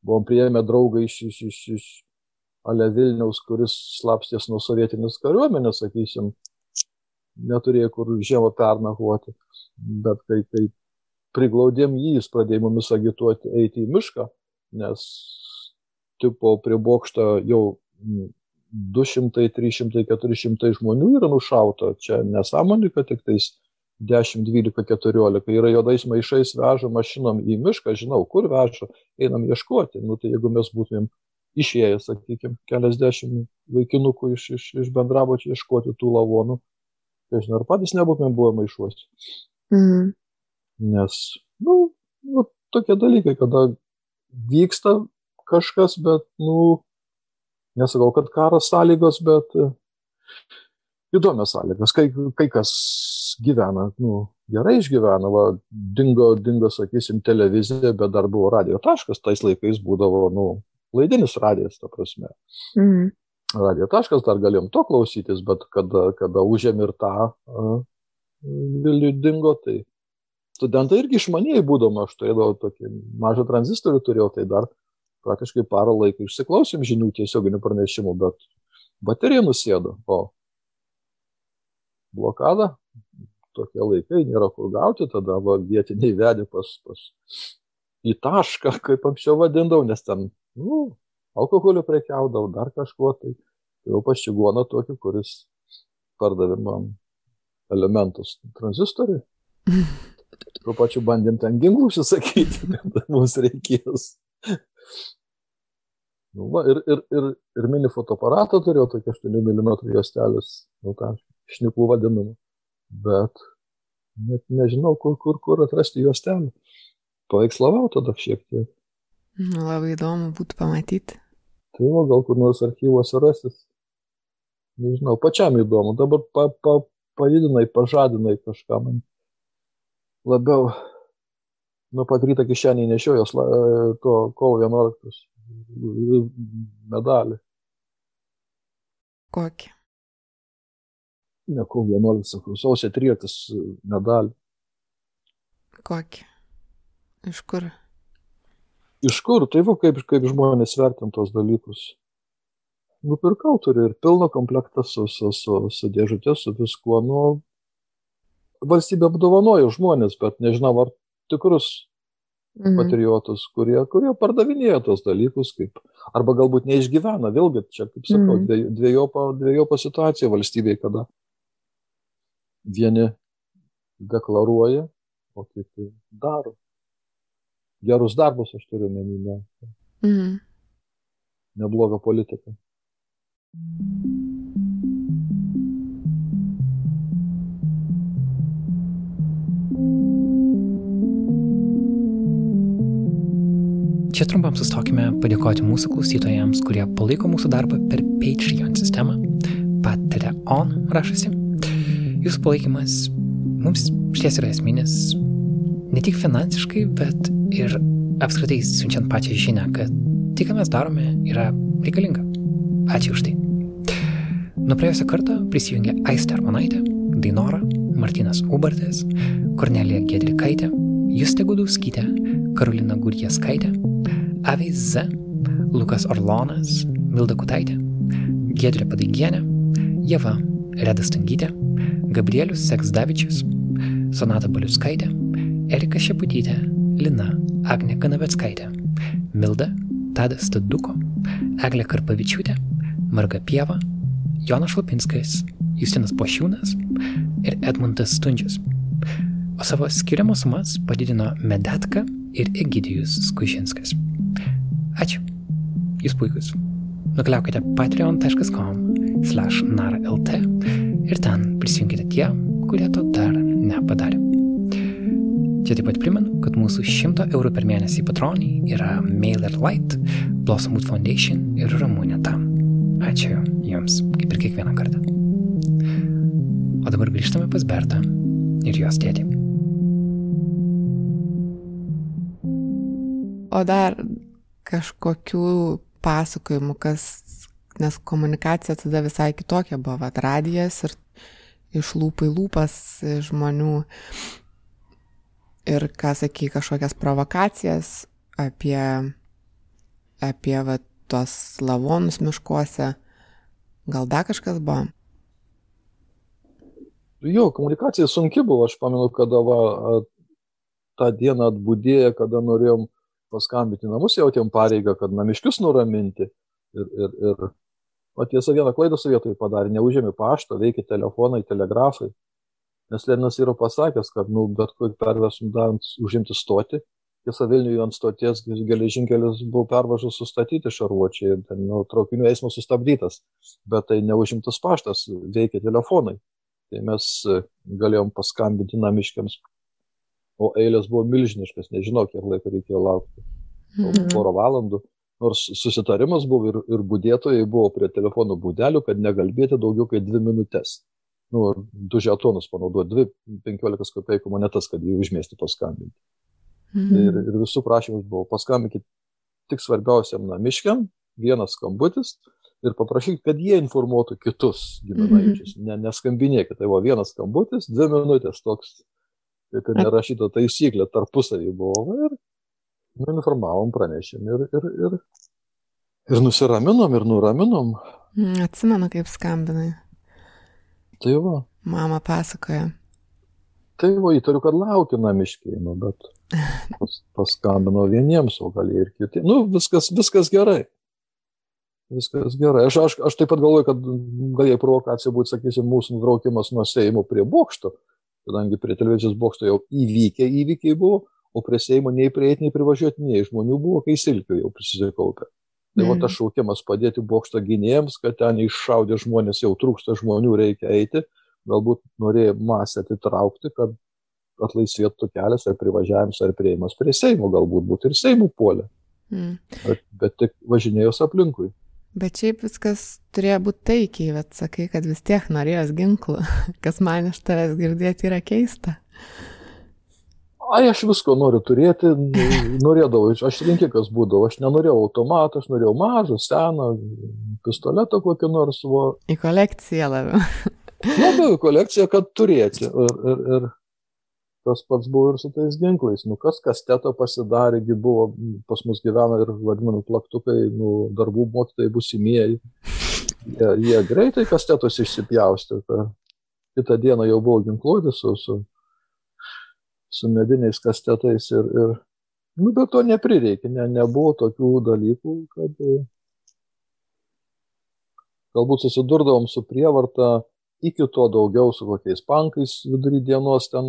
buvom priėmę draugą iš, iš, iš, iš Ale Vilniaus, kuris slapstės nuo sovietinės kariuomenės, sakysim, neturėjo kur žiemą pernakvoti. Bet kai, kai priglaudėm jį, jis pradėjo mumis agituoti eiti į mišką, nes tipo prie bokšto jau 200, 300, 400 žmonių yra nušauta. Čia nesąmonė, kad tik tais 10, 12, 14 yra juodais maišais veža mašinom į mišką, žinau, kur veža, einam ieškoti. Nu, tai jeigu mes būtumėm išėję, sakykime, keliasdešimt vaikinukų iš, iš, iš bendrabučio ieškoti tų lavonų, tai žinau, ar patys nebūtumėm buvę maišuose. Mhm. Nes, nu, nu, tokie dalykai, kada vyksta kažkas, bet, nu, nesakau, kad karas sąlygos, bet e, įdomios sąlygos. Kai, kai kas gyvena, nu, gerai išgyvena, va, dingo, dingo, sakysim, televizija, bet dar buvo radio taškas, tais laikais būdavo, nu, laidinis radijas, ta prasme. Mhm. Radio taškas dar galėjom to klausytis, bet kada, kada užėmė ir tą Vilnių dingo, tai studentai irgi išmaniai būdama, aš turėdavau tokį mažą tranzistorių turėjau, tai dar praktiškai parą laiko išsiklausėm žinių tiesioginių pranešimų, bet baterija nusėdo, o blokada, tokie laikai, nėra kur gauti, tada va, vietiniai vedė pas, pas į tašką, kaip anksčiau vadindavau, nes ten, nu, alkoholiu prekiaudavau, dar kažkuo, tai jau pas čigoną tokį, kuris pardavė man elementus tranzistoriui. Tuo pačiu bandėm ten ginklų užsisakyti, kad mums reikės. Nu, va, ir, ir, ir, ir mini fotoaparatą turėjau, tokia 8 mm juostelės, nu, tą šnipų vadinamą. Bet net nežinau, kur, kur, kur atrasti juostelę. Paveikslavau tada šiek tiek. Nu, labai įdomu būtų pamatyti. Tai va, gal kur nors archyvuose rasis. Nežinau, pačiam įdomu. Dabar pa, pa, pajudinai, pažadinai kažką man. Labiau nuo pat ryto kišeniai nešiojos to kovo 11 medalį. Kokį? Ne kovo 11, sakau, sausio 13 medalį. Kokį? Iš kur? Iš kur? Tai va, kaip, kaip žmonės vertina tos dalykus. Nupirkau turiu ir pilną komplektą su, su, su, su dėžutė, su viskuo. Nu, valstybė apdovanojo žmonės, bet nežinau, ar tikrus mhm. patriotus, kurie, kurie pardavinėja tos dalykus, kaip, arba galbūt neišgyvena. Vėlgi, čia, kaip sakau, mhm. dviejopa, dviejopa situacija valstybėje, kada vieni deklaruoja, o kiti daro. Gerus darbus aš turiu meninę. Mhm. Neblogą politiką. Čia trumpam sustokime padėkoti mūsų klausytojams, kurie palaiko mūsų darbą per Patreon sistemą. Patreon rašasi. Jūsų palaikymas mums šties yra esminis, ne tik finansiškai, bet ir apskritai siunčiant pačią žinę, kad tai, ką mes darome, yra reikalinga. Ačiū už tai. Nuo praėjusio karto prisijungė Aistė Armonaitė, Dainora, Martinas Ubartės, Kornelija Gedrikaitė, Justė Gudauskytė, Karolina Gurjeskaitė, Aviai Z, Lukas Orlonas, Milda Kutaitė, Gedrė Padaigienė, Jeva Reda Stangytė, Gabrielius Seksdavičius, Sonata Baliuskaitė, Erika Šeputytė, Lina Agne Kanaveckaitė, Milda Tadas Taduko, Eglė Karpavičiūtė, Marga Pieva, Jonas Šlapinskas, Justinas Pošiūnas ir Edmundas Stundžius. O savo skiriamos sumas padidino Medetka ir Egidijus Skužinskas. Ačiū. Jūs puikus. Nukeliaukite patreon.com slash naralt ir ten prisijunkite tie, kurie to dar nepadarė. Čia taip pat primenu, kad mūsų 100 eurų per mėnesį patroniai yra Mailer Light, Blossomwood Foundation ir Ramūnė Tam. Ačiū Jums, kaip ir kiekvieną kartą. O dabar grįžtame pas Bertą ir jos tėtį. O dar kažkokių pasakojimų, kas, nes komunikacija tada visai kitokia buvo, vad radijas ir iš lūpai lūpas žmonių ir, ką sakai, kažkokias provokacijas apie, apie va, tuos lavonus miškuose. Gal dar kažkas buvo? Jo, komunikacija sunki buvo, aš pamenu, kada va, tą dieną atbūdėję, kada norėjom paskambinti namus, jautėm pareigą, kad namiškius nuraminti. Ir, ir, ir o tiesa, vieną klaidą sovietai padarė, neužėmė pašto, veikia telefonai, telegrafai. Nes Leninas yra pasakęs, kad nu, bet kur pervesim davant užimti stoti. Tiesa, Vilniuje ant stoties geležinkelis buvo pervažus sustatyti šarvuočiai ir nu, traukinių eismas sustabdytas. Bet tai neužimtas paštas, veikia telefonai. Tai mes e, galėjom paskambinti namiškiams. O eilės buvo milžiniškas, nežinau, kiek laiko reikėjo laukti. Mhm. Porą valandų. Nors susitarimas buvo ir, ir būdėtojai buvo prie telefonų būdelių, kad negalbėti daugiau kaip dvi minutės nu, du žetonus panaudoti, dvi 15 kopeikų monetas, kad jį užmėsti paskambinti. Mhm. Ir, ir visų prašymus buvo paskambinkit tik svarbiausiam namiškiam, vienas skambutis ir paprašykit, kad jie informuotų kitus giminaičius. Mhm. Ne, neskambinėkit, tai buvo vienas skambutis, dvi minutės toks, ir nerašyta taisyklė, tarpusavį buvo. Ir nu, informavom, pranešėm ir, ir, ir, ir nusiraminom, ir nuraminom. Mm, atsimenu, kaip skambinai. Tai va. Mama pasakoja. Tai va, įtariu, kad laukia namiškiai, nu, bet pas, paskambino vieniems, o gal ir kiti. Nu, viskas, viskas gerai. Viskas gerai. Aš, aš, aš taip pat galvoju, kad galėjo provokacija būti, sakysim, mūsų nutraukimas nuo Seimo prie bokšto, kadangi prie televizijos bokšto jau įvykę įvykiai buvo, o prie Seimo nei prieiti, nei privažiuoti, nei žmonių buvo, kai silkių jau prisikaupė. Tai va tas šaukimas padėti bokšto gynėjams, kad ten iššaudė žmonės, jau trūksta žmonių, reikia eiti, galbūt norėjo masę atitraukti, kad atlaisvėtų kelias ar privažiavimas ar prieimas prie Seimo, galbūt būtų ir Seimų puolė. Mm. Bet, bet tik važinėjus aplinkui. Bet šiaip viskas turėjo būti taikiai, bet sakai, kad vis tiek norėjos ginklų, kas man iš tavęs girdėti yra keista ai aš visko noriu turėti, norėdavau, aš rinkikas būdavau, aš nenorėjau automato, aš norėjau mažą, seną, pistoletą kokį nors. Va. Į kolekciją labiau. Labiau į kolekciją, kad turėti. Ir, ir, ir tas pats buvo ir su tais ginklais. Nu, kas kastetą pasidarė, buvo pas mus gyvena ir vadinami plaktukai, nu, darbų mokytojai busimieji. Jie, jie greitai kastetus išsipjaustė. Kitą dieną jau buvo ginkluoti su, su su mediniais kastetais ir, ir nu, bet to neprireikė, ne, nebuvo tokių dalykų, kad galbūt susidurdavom su prievarta iki to daugiau su kokiais pankais vidury dienos ten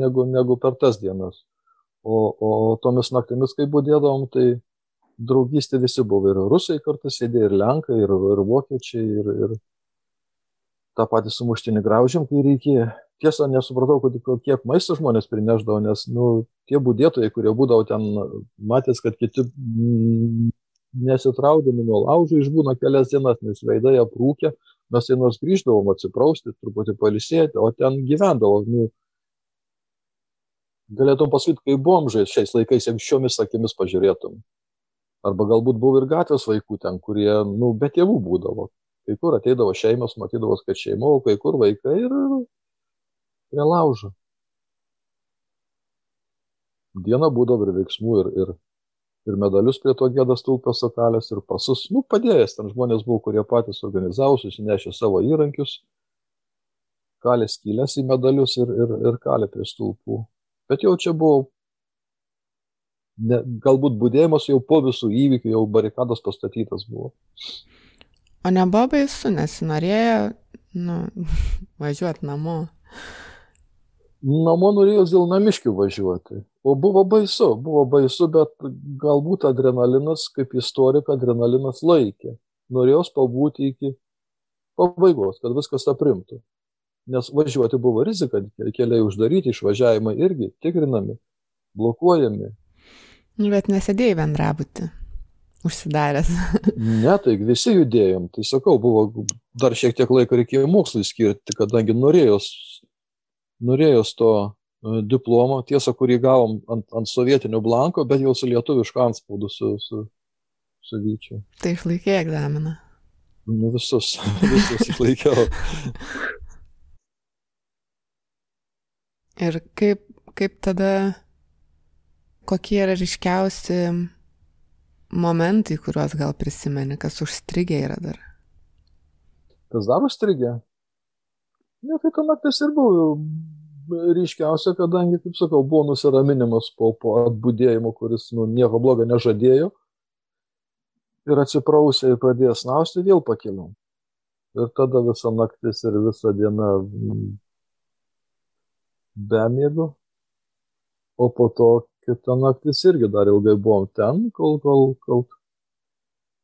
negu, negu per tas dienas. O, o tomis naktimis, kai būdėdavom, tai draugystė visi buvo ir rusai kartu sėdė, ir lenkai, ir, ir vokiečiai, ir, ir tą patį sumuštinį graužėm, kai reikėjo tiesa nesupratau, kiek maisto žmonės prineždavo, nes nu, tie būdėtojai, kurie būdavo ten, matęs, kad kiti mm, nesitraudami nuo laužų išbūna kelias dienas, nes veidai aprūkė, mes tai nors grįždavom atsiprausti, truputį palisėti, o ten gyvendavo. Nu, galėtum pasakyti, kai bomžai šiais laikais, jeigu šiomis akimis pažiūrėtum. Arba galbūt buvo ir gatvės vaikų ten, kurie, nu, be tėvų būdavo. Kai kur ateidavo šeimos, matydavo, kad šeima, o kai kur vaikai ir prie laužo. Diena būdavo ir veiksmų, ir, ir, ir medalius prie to gėdas stulpio sakalės, ir pasus, nu, padėjęs, ten žmonės buvo, kurie patys organizavo, susinešė savo įrankius, kalė skylės į medalius ir, ir, ir kalė prie stulpų. Bet jau čia buvo, ne, galbūt būdėjimas jau po visų įvykių, jau barikados pastatytas buvo. O nebuvo baisu, nesinorėjo nu, važiuoti namo. Namo norėjau dėl namiškių važiuoti. O buvo baisu, buvo baisu, bet galbūt adrenalinas, kaip istorika, adrenalinas laikė. Norėjau pabūti iki pabaigos, kad viskas aprimtų. Nes važiuoti buvo rizika, keliai uždaryti, išvažiavimai irgi tikrinami, blokuojami. Bet nesėdėjai bendrabuti, užsidaręs. ne, tai visi judėjom. Tai sakau, buvo dar šiek tiek laiko reikėjo mokslui skirti, kadangi norėjos norėjos to e, diplomo, tiesa, kurį gavom ant, ant sovietinio blanko, bet jau su lietuvišku anspaudu su, su, su vyčiu. Tai išlaikė egzaminą. Nu, visus, visus išlaikiau. Ir kaip, kaip tada, kokie yra ryškiausi momentai, kuriuos gal prisimeni, kas užstrigė yra dar? Kas dar užstrigė? Ne, tai ta naktis ir buvo ryškiausia, kadangi, kaip sakau, buvo nusiraminimas po, po atbūdėjimo, kuris nu, nieko blogo nežadėjo. Ir atsiprausė ir pradėjo snausti, vėl pakilau. Ir tada visa naktis ir visa diena be miego. O po to kita naktis irgi dar ilgai buvom ten, kol, kol, kol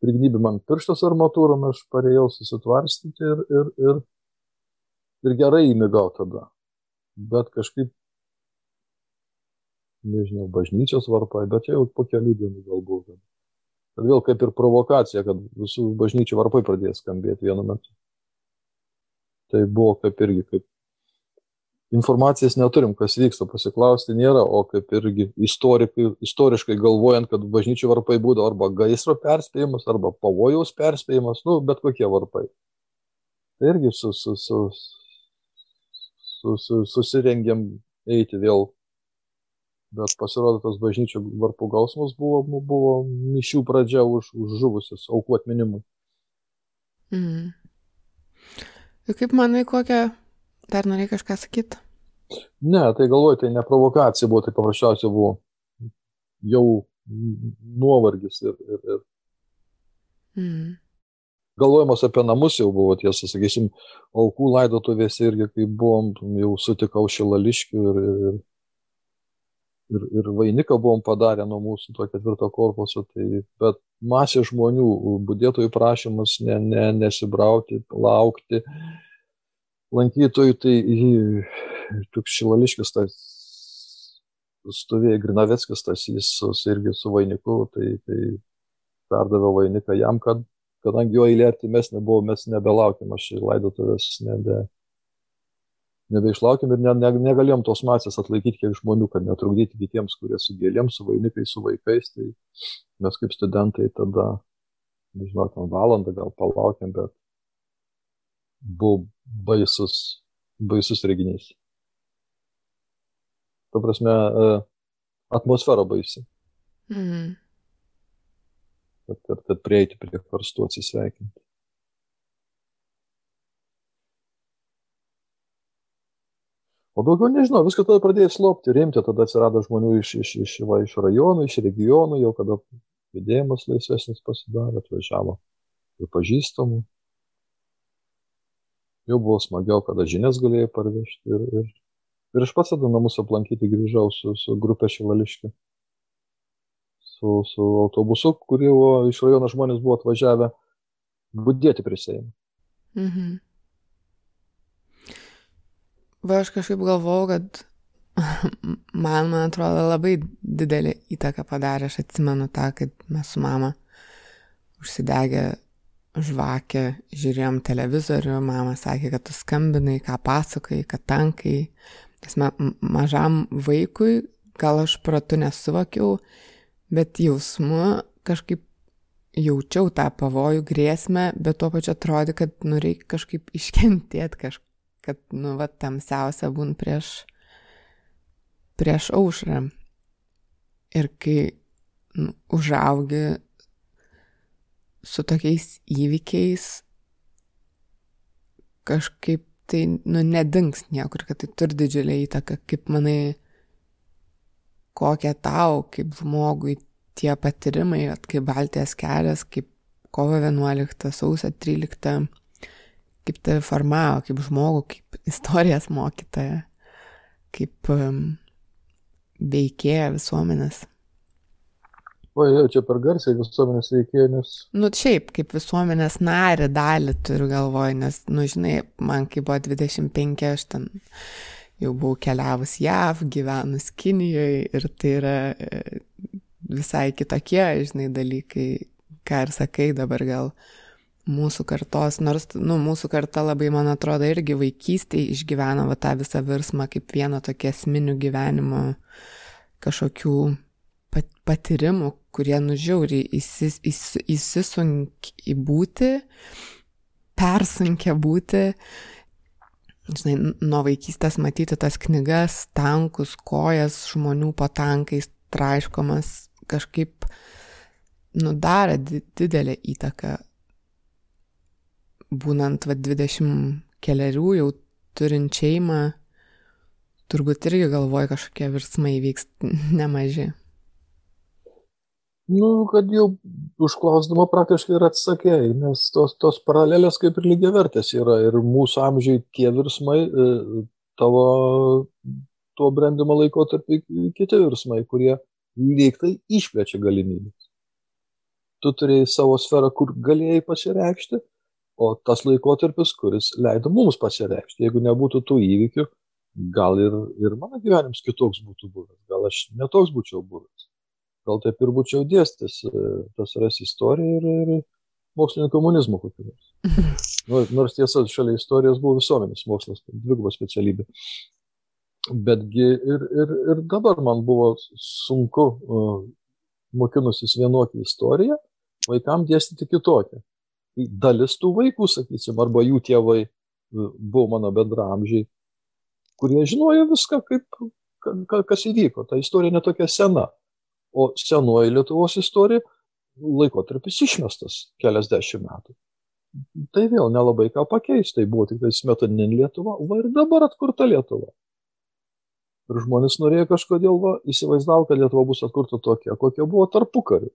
prignybė man pirštas armatūrom, aš parėjau susitvarstyti ir, ir, ir, ir gerai įmigau tada. Bet kažkaip, nežinau, bažnyčios varpai, bet jau po kelių dienų galbūt. Kad vėl kaip ir provokacija, kad visų bažnyčių varpai pradės skambėti vienu metu. Tai buvo kaip irgi kaip informacijos neturim, kas vyksta, pasiklausti nėra, o kaip irgi istoriškai galvojant, kad bažnyčių varpai būdavo arba gaisro perspėjimas, arba pavojaus perspėjimas, nu, bet kokie varpai. Tai irgi su, su, su, su, su, susirengėm eiti vėl, bet pasirodo tas bažnyčių varpų gausmas buvo, buvo mišių pradžia už, už žuvusius aukų atminimui. Mm. Ir kaip manai, kokią Dar norėjai kažką sakyti? Ne, tai galvoju, tai ne provokacija buvo, tai paprasčiausiai buvo jau nuovargis ir, ir, ir mm. Galvojimas apie namus jau buvo tiesa, sakysim, aukų laidotuvėse irgi, kai buvom, jau sutikau šilališkių ir, ir, ir, ir vainiką buvom padarę nuo mūsų to ketvirto korpuso, tai, bet masė žmonių, budėtojų prašymas ne, ne, nesibrauti, laukti. Lankytojų, tai toks šilališkis, tas stovėjo Grinaveckis, tas jis irgi su vainiku, tai, tai perdavė vainiką jam, kad, kadangi jo eilė artimesnė buvo, mes nebelaukėm, aš laidotuvės nebe, nebeišlaukėm ir ne, ne, negalėjom tos masės atlaikyti kiek žmonių, kad netrukdyti kitiems, kurie su gėlėm, su vainikai, su vaikais, tai mes kaip studentai tada, nežinau, ten valandą gal palaukėm, bet buvo baisus, baisus reginys. Ta prasme, e, atmosfera baisi. Mm. Kad, kad, kad prieiti prie karstų atsisveikinti. O daugiau nežinau, viską tada pradėjo slopti, rimti, tada atsirado žmonių iš, iš, iš, va, iš rajonų, iš regionų, jau kada judėjimas laisvesnis pasidarė, atvažiavo ir pažįstamų jau buvo smagiau, kada žinias galėjai parvežti. Ir, ir, ir aš pats tada namus aplankyti grįžau su, su grupė šilališkė. Su, su autobusu, kuriuo iš rajono žmonės buvo atvažiavę būdėti prie Seimo. Mhm. Va, aš kažkaip galvau, kad man, man atrodo, labai didelį įtaką padarė. Aš atsimenu tą, kad mes su mama užsidegę žvakę, žiūrėjom televizorių, mama sakė, kad tu skambinai, ką pasakai, kad tankai. Nes ma mažam vaikui gal aš pratu nesuvokiau, bet jausmu kažkaip jaučiau tą pavojų, grėsmę, bet tuo pačiu atrodė, kad nu reikia kažkaip iškentėti, kaž, kad nu va tamsiausia būn prieš, prieš aušrą. Ir kai nu, užaugi su tokiais įvykiais kažkaip tai, nu, nedings niekur, kad tai turi didžiulį įtaką, kaip manai, kokie tau, kaip žmogui, tie patyrimai, kaip Baltijos kelias, kaip kovo 11, sausio 13, kaip tave formavo, kaip žmogų, kaip istorijos mokytoja, kaip um, veikėja visuomenės. O, jau čia per garsiai visuomenės veikėjai, nes... Nu, šiaip, kaip visuomenės narį dalį turiu galvoj, nes, nu, žinai, man kai buvo 25, aš ten jau buvau keliavus JAV, gyvenus Kinijoje ir tai yra e, visai kitokie, žinai, dalykai, ką ir sakai dabar gal mūsų kartos, nors, nu, mūsų karta labai, man atrodo, irgi vaikystėje išgyveno va, tą visą virsmą kaip vieną tokį esminių gyvenimo kažkokių patyrimų, kurie nužiauri įsis, įs, įsisunk į būti, persunkia būti. Žinai, nuo vaikystės matyti tas knygas, tankus, kojas žmonių po tankais traiškomas kažkaip nudarė didelę įtaką. Būnant va 20 keliarių jau turint šeimą, turbūt irgi galvoji kažkokie virsmai vyks nemaži. Nu, kad jau užklausdama praktiškai ir atsakėjai, nes tos, tos paralelės kaip ir lygiai vertės yra ir mūsų amžiai tie virsmai, e, tavo tuo brandimo laikotarpį kiti virsmai, kurie lyg tai išplečia galimybės. Tu turėjai savo sferą, kur galėjai pasireikšti, o tas laikotarpis, kuris leido mums pasireikšti. Jeigu nebūtų tų įvykių, gal ir, ir mano gyvenimas kitoks būtų buvęs, gal aš netoks būčiau buvęs. Gal taip ir būčiau dėstis e, tas ras istoriją ir, ir mokslinio komunizmo kokį nors. Nors, nors tiesa, šalia istorijos buvo visuomenės mokslas, dviguba specialybė. Betgi ir, ir, ir dabar man buvo sunku, uh, mokinusis vienokią istoriją, vaikams dėstyti kitokią dalis tų vaikų, sakysim, arba jų tėvai e, buvo mano bendramžiai, kurie žinojo viską, kaip, kas įvyko. Ta istorija netokia sena. O senoji Lietuvos istorija laikotarpis išmestas keliasdešimt metų. Tai vėl nelabai ką pakeisti, tai buvo tik tai smetoninė Lietuva, va ir dabar atkurta Lietuva. Ir žmonės norėjo kažkodėl, va, įsivaizdavo, kad Lietuva bus atkurta tokia, kokia buvo tarpu kariu.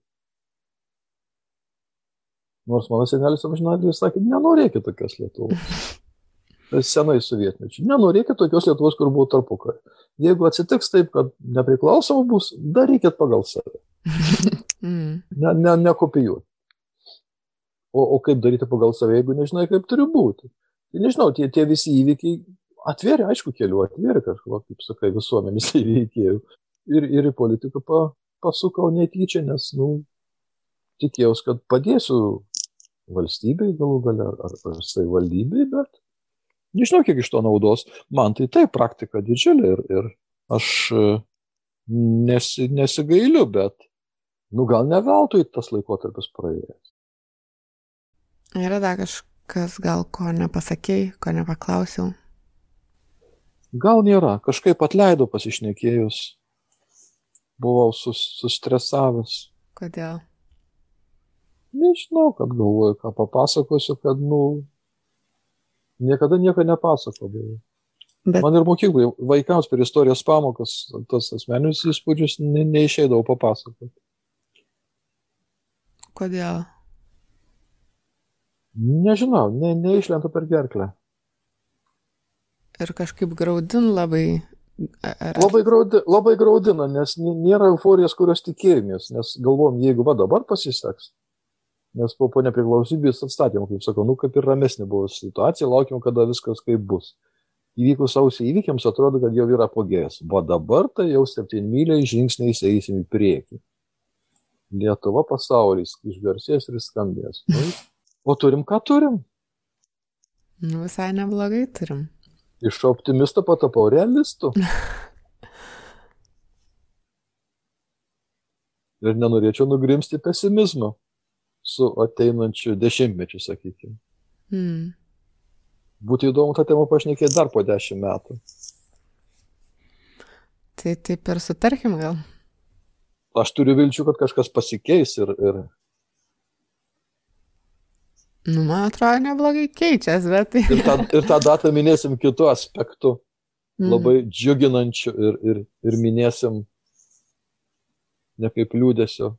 Nors mano senelis amžinatėlis sakė, nenorėkit tokios Lietuvos. Senai sovietmečiai. Nenorėkit tokios Lietuvos, kur buvo tarpukai. Jeigu atsitiks taip, kad nepriklausoma bus, darykit pagal save. Mm. Ne, ne, nekopijuoti. O, o kaip daryti pagal save, jeigu nežinai, kaip turi būti. Tai nežinau, tie, tie visi įvykiai atvėrė, aišku, kelių, atvėrė kažko, kaip sakai, visuomenės įveikėjų. Ir, ir į politiką pa, pasukau netyčia, nes, nu, tikėjausi, kad padėsiu valstybei galų gale ar, ar savivaldybei, bet nežinau, kiek iš to naudos. Man tai taip praktika didžiulė ir, ir aš e, nesi, nesigailiu, bet, nu gal ne veltui tas laikotarpis praėjęs. Yra dar kažkas, gal ko nepasakėjai, ko nepaklausiau? Gal nėra, kažkaip atleido pasišnekėjus, buvau sus, sustresavęs. Kodėl? Nežinau, kad galvoju, ką papasakosiu, kad, nu, niekada nieko nepasakodavau. Bet... Man ir mokyklai, vaikams per istorijos pamokas, tas asmeninius įspūdžius ne, neišeidavau papasakoti. Kodėl? Nežinau, ne, neišlenta per gerklę. Ir kažkaip graudin labai. Ar... Labai, graudi, labai graudina, nes nėra euforijos, kurios tikėjomės, nes galvom, jeigu va dabar pasiseks, nes po, po nepriklausomybės atstatymo, kaip sakau, nu kaip ir ramesnė buvo situacija, laukiam, kada viskas kaip bus. Įvykus sausio įvykiams atrodo, kad jau yra apogėjas, o dabar tai jau septynmyliai žingsniais eisim į priekį. Lietuva pasaulis išgarsės ir skambės. Nu, o turim, ką turim? Nu, visai neblogai turim. Iš optimisto patapau realistu. ir nenorėčiau nugrimsti pesimizmą su ateinančiu dešimtmečiu, sakykime. Mm. Būtų įdomu tą temą pašnekėti dar po dešimt metų. Tai taip ir sutarkim gal. Aš turiu vilčių, kad kažkas pasikeis ir... ir... Nu, man atrodo, neblogai keičiasi, bet... ir, tą, ir tą datą minėsim kitų aspektų, mm. labai džiuginančių ir, ir, ir minėsim ne kaip liūdėsio,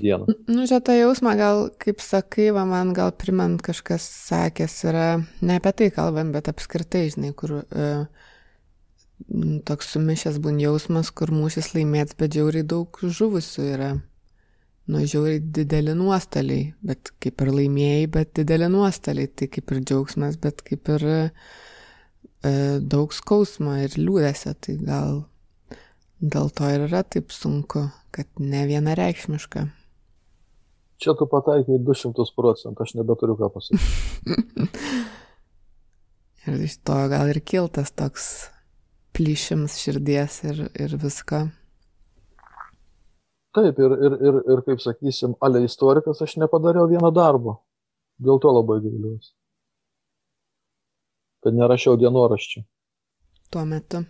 dieną. Nu, čia tą jausmą gal, kaip sakai, va, man gal primant kažkas sakęs yra, ne apie tai kalbant, bet apskritai, žinai, kur uh, toks sumišęs būn jausmas, kur mūšis laimėts, bet žiauriai daug žuvusių yra. Nu, žiauriai dideli nuostoliai, bet kaip ir laimėjai, bet dideli nuostoliai, tai kaip ir džiaugsmas, bet kaip ir uh, daug skausmo ir liūdėsio, tai gal dėl to ir yra taip sunku kad ne vienareikšmiška. Čia tu pataikai 200 procentų, aš nebeturiu ką pasakyti. ir iš to gal ir kiltas toks plyšims širdies ir, ir visko. Taip, ir, ir, ir, ir kaip sakysim, ale istorikas aš nepadariau vieno darbo. Dėl to labai gailiuosi. Kad nerašiau dienoraščių. Tuo metu.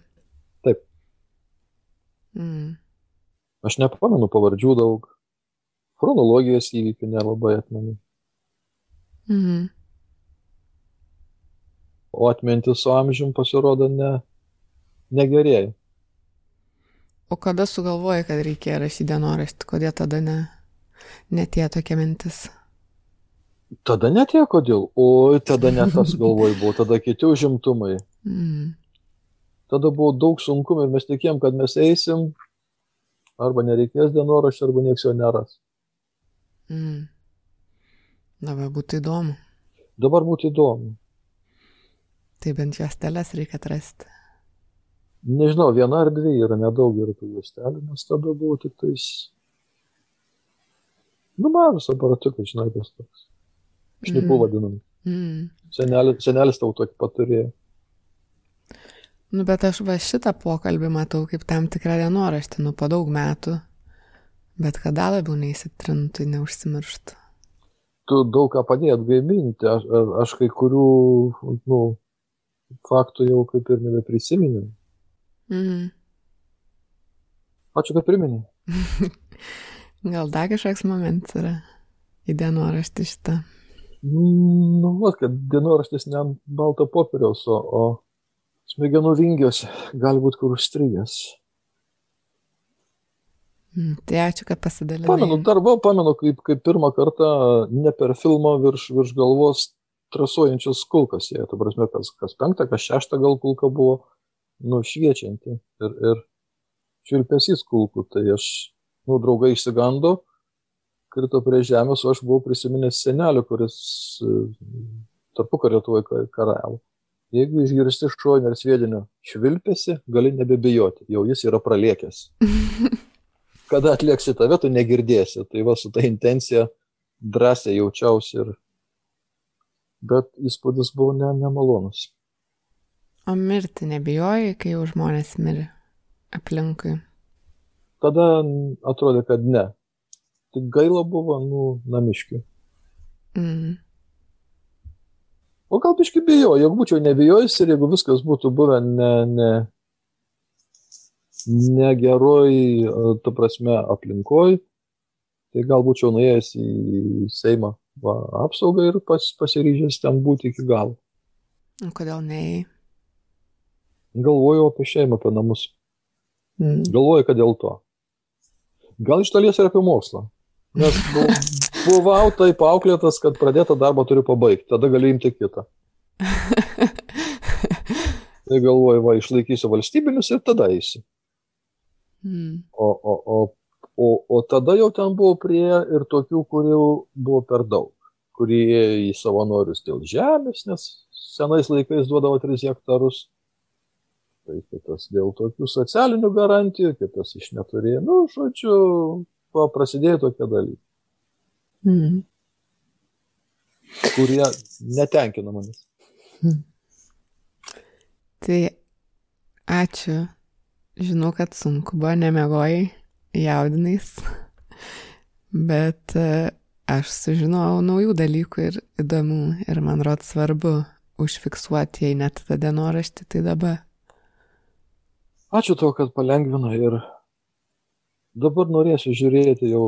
Mm. Aš nepamenu pavardžių daug. Chronologijos įvykių nelabai atmenu. Mhm. o atmintis su amžium pasirodo ne, negerėja. O kada sugalvojai, kad reikėjo rašyti dienoraštį, kodėl tada ne, netie tokia mintis? Tada netie kodėl, o tada ne tas galvoj buvo, tada kiti užimtumai. Mm. Tada buvo daug sunkumų ir mes tikėjom, kad mes eisim, arba nereikės dienoraščio, arba nieks jo neras. Mm. Dabar būtų įdomu. Dabar būtų įdomu. Tai bent jos teles reikia atrasti. Nežinau, viena ar dvi yra nedaug yra tų juostelių, nes tada buvo tik tais... Nu, mažas aparatukas, žinai, tas toks. Šnipų Mm. vadinam. Mm. Senelis, senelis tau tokį paturėjo. Nu, bet aš va šitą pokalbį matau kaip tam tikrą dienoraštį, nu, po daug metų. Bet kada labiau neįsitrintų, neužsimirštų. Tu daug ką padėjai atgaivinti. Aš, aš kai kurių nu, faktų jau kaip ir nebeprisiminiau. Mm. Ačiū, kad priminė. Gal dar kažkoks momentas yra į dienoraštį šitą. Nu, va, kad dienoraštis ne ant balto popieriaus, o, o smegenų vingiuose gali būti kur užstrigęs. Mm. Tai ačiū, kad pasidalinai. Pamenu, dar buvo, pamenu, kaip, kaip pirmą kartą ne per filmą virš, virš galvos trasuojančias kulkas. Jie, tu prasme, kas, kas penktą, kas šeštą gal kulka buvo nušviečianti ir, ir švilpesys kulkų. Tai aš, nu, draugai išsigando, krito prie žemės, o aš buvau prisiminęs senelį, kuris tarpu karietuoja karalių. Jeigu išgirsti šuonį ar sviedinio švilpesi, gali nebebijoti, jau jis yra praliekęs. Kada atlieksi tave, tu negirdėsi. Tai va su ta intencija drąsiai jaučiausi ir... Bet įspūdis buvo ne, nemalonus. O mirti nebijojai, kai jau žmonės mirė aplinkui. Tada atrodė, kad ne. Tik gaila buvo, nu, namiškių. Mm. O gal biškai bijo, jeigu būčiau nebijojęs ir jeigu viskas būtų buvę ne, ne, ne geroj, ta prasme, aplinkoj, tai gal būčiau nuėjęs į Seimą va, apsaugą ir pas, pasiryžęs ten būti iki galo. Kodėl neėjai? Galvojau apie šeimą, apie namus. Mm. Galvoju, kad dėl to. Gal iš dalies ir apie mokslą. Nes bu- buvau taip auklėtas, kad pradėtą darbą turiu pabaigti, tada gali imti kitą. Tai galvoju, va, išlaikysiu valstybinius ir tada eisiu. Mm. O, o, o, o, o tada jau ten buvo prie ir tokių, kurių buvo per daug. Kurie į savanorius dėl žemės, nes senais laikais duodavo 3 hektarus. Tai kitas dėl tokių socialinių garantijų, kitas iš neturėjo. Nu, žodžiu, prasidėjo tokie dalykai, Mm. kurie netenkina manęs. Tai ačiū. Žinau, kad sunku buvo, nemegojai, jaudinais. Bet e, aš sužinojau naujų dalykų ir įdomių. Ir man rod svarbu užfiksuoti, jei net tą dienoraštį, tai dabar. Ačiū tau, kad palengvina ir dabar norėsiu žiūrėti jau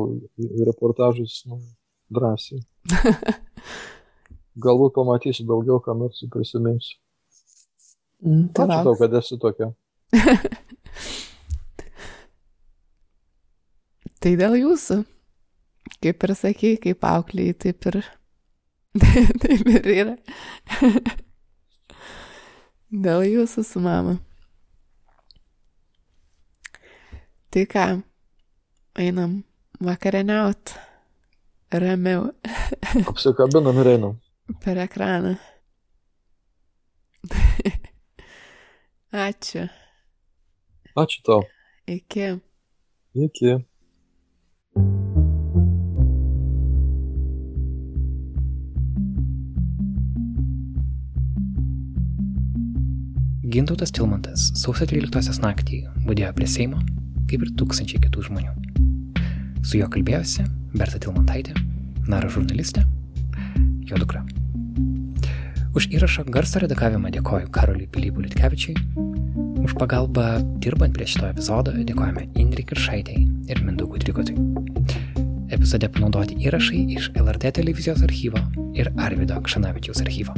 reportažus nu, drąsiai. Galbūt pamatysiu daugiau, ką nors prisiminsiu. Mm, Ačiū tau, kad esi tokia. Tai dėl jūsų. Kaip ir sakei, kaip auklėjai, taip ir. taip ir yra. dėl jūsų su mama. Tai ką, einam vakarieniaut. Ramiau Apsikabinam ir einam. per ekraną. Ačiū. Ačiū tau. Iki. Iki. Gintautas Tilmantas sausio 13 naktį būdėjo prie Seimo, kaip ir tūkstančiai kitų žmonių. Su juo kalbėjosi Berta Tilmantaitė, naro žurnalistė, jo dukra. Už įrašą garso redagavimą dėkoju Karoliui Pilypui Litkevičiui, už pagalbą dirbant prie šito epizodo dėkojame Indri Kiršaitei ir Mindaugui Trikotui. Epizode panaudoti įrašai iš LRT televizijos archyvo ir Arvido Kšanavičiaus archyvo.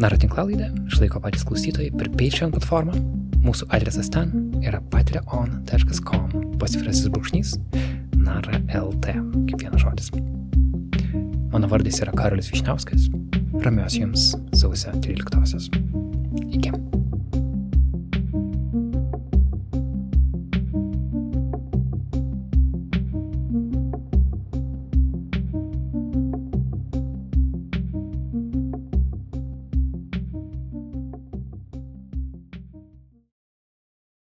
Naro tinklalaidę išlaiko patys klausytojai per Patreon platformą. Mūsų adresas ten yra patreon.com pasvirasis brūkšnys nara lt, kaip vienas žodis. Mano vardas yra Karolis Višniauskas. Ramios jums sausio 13. Iki.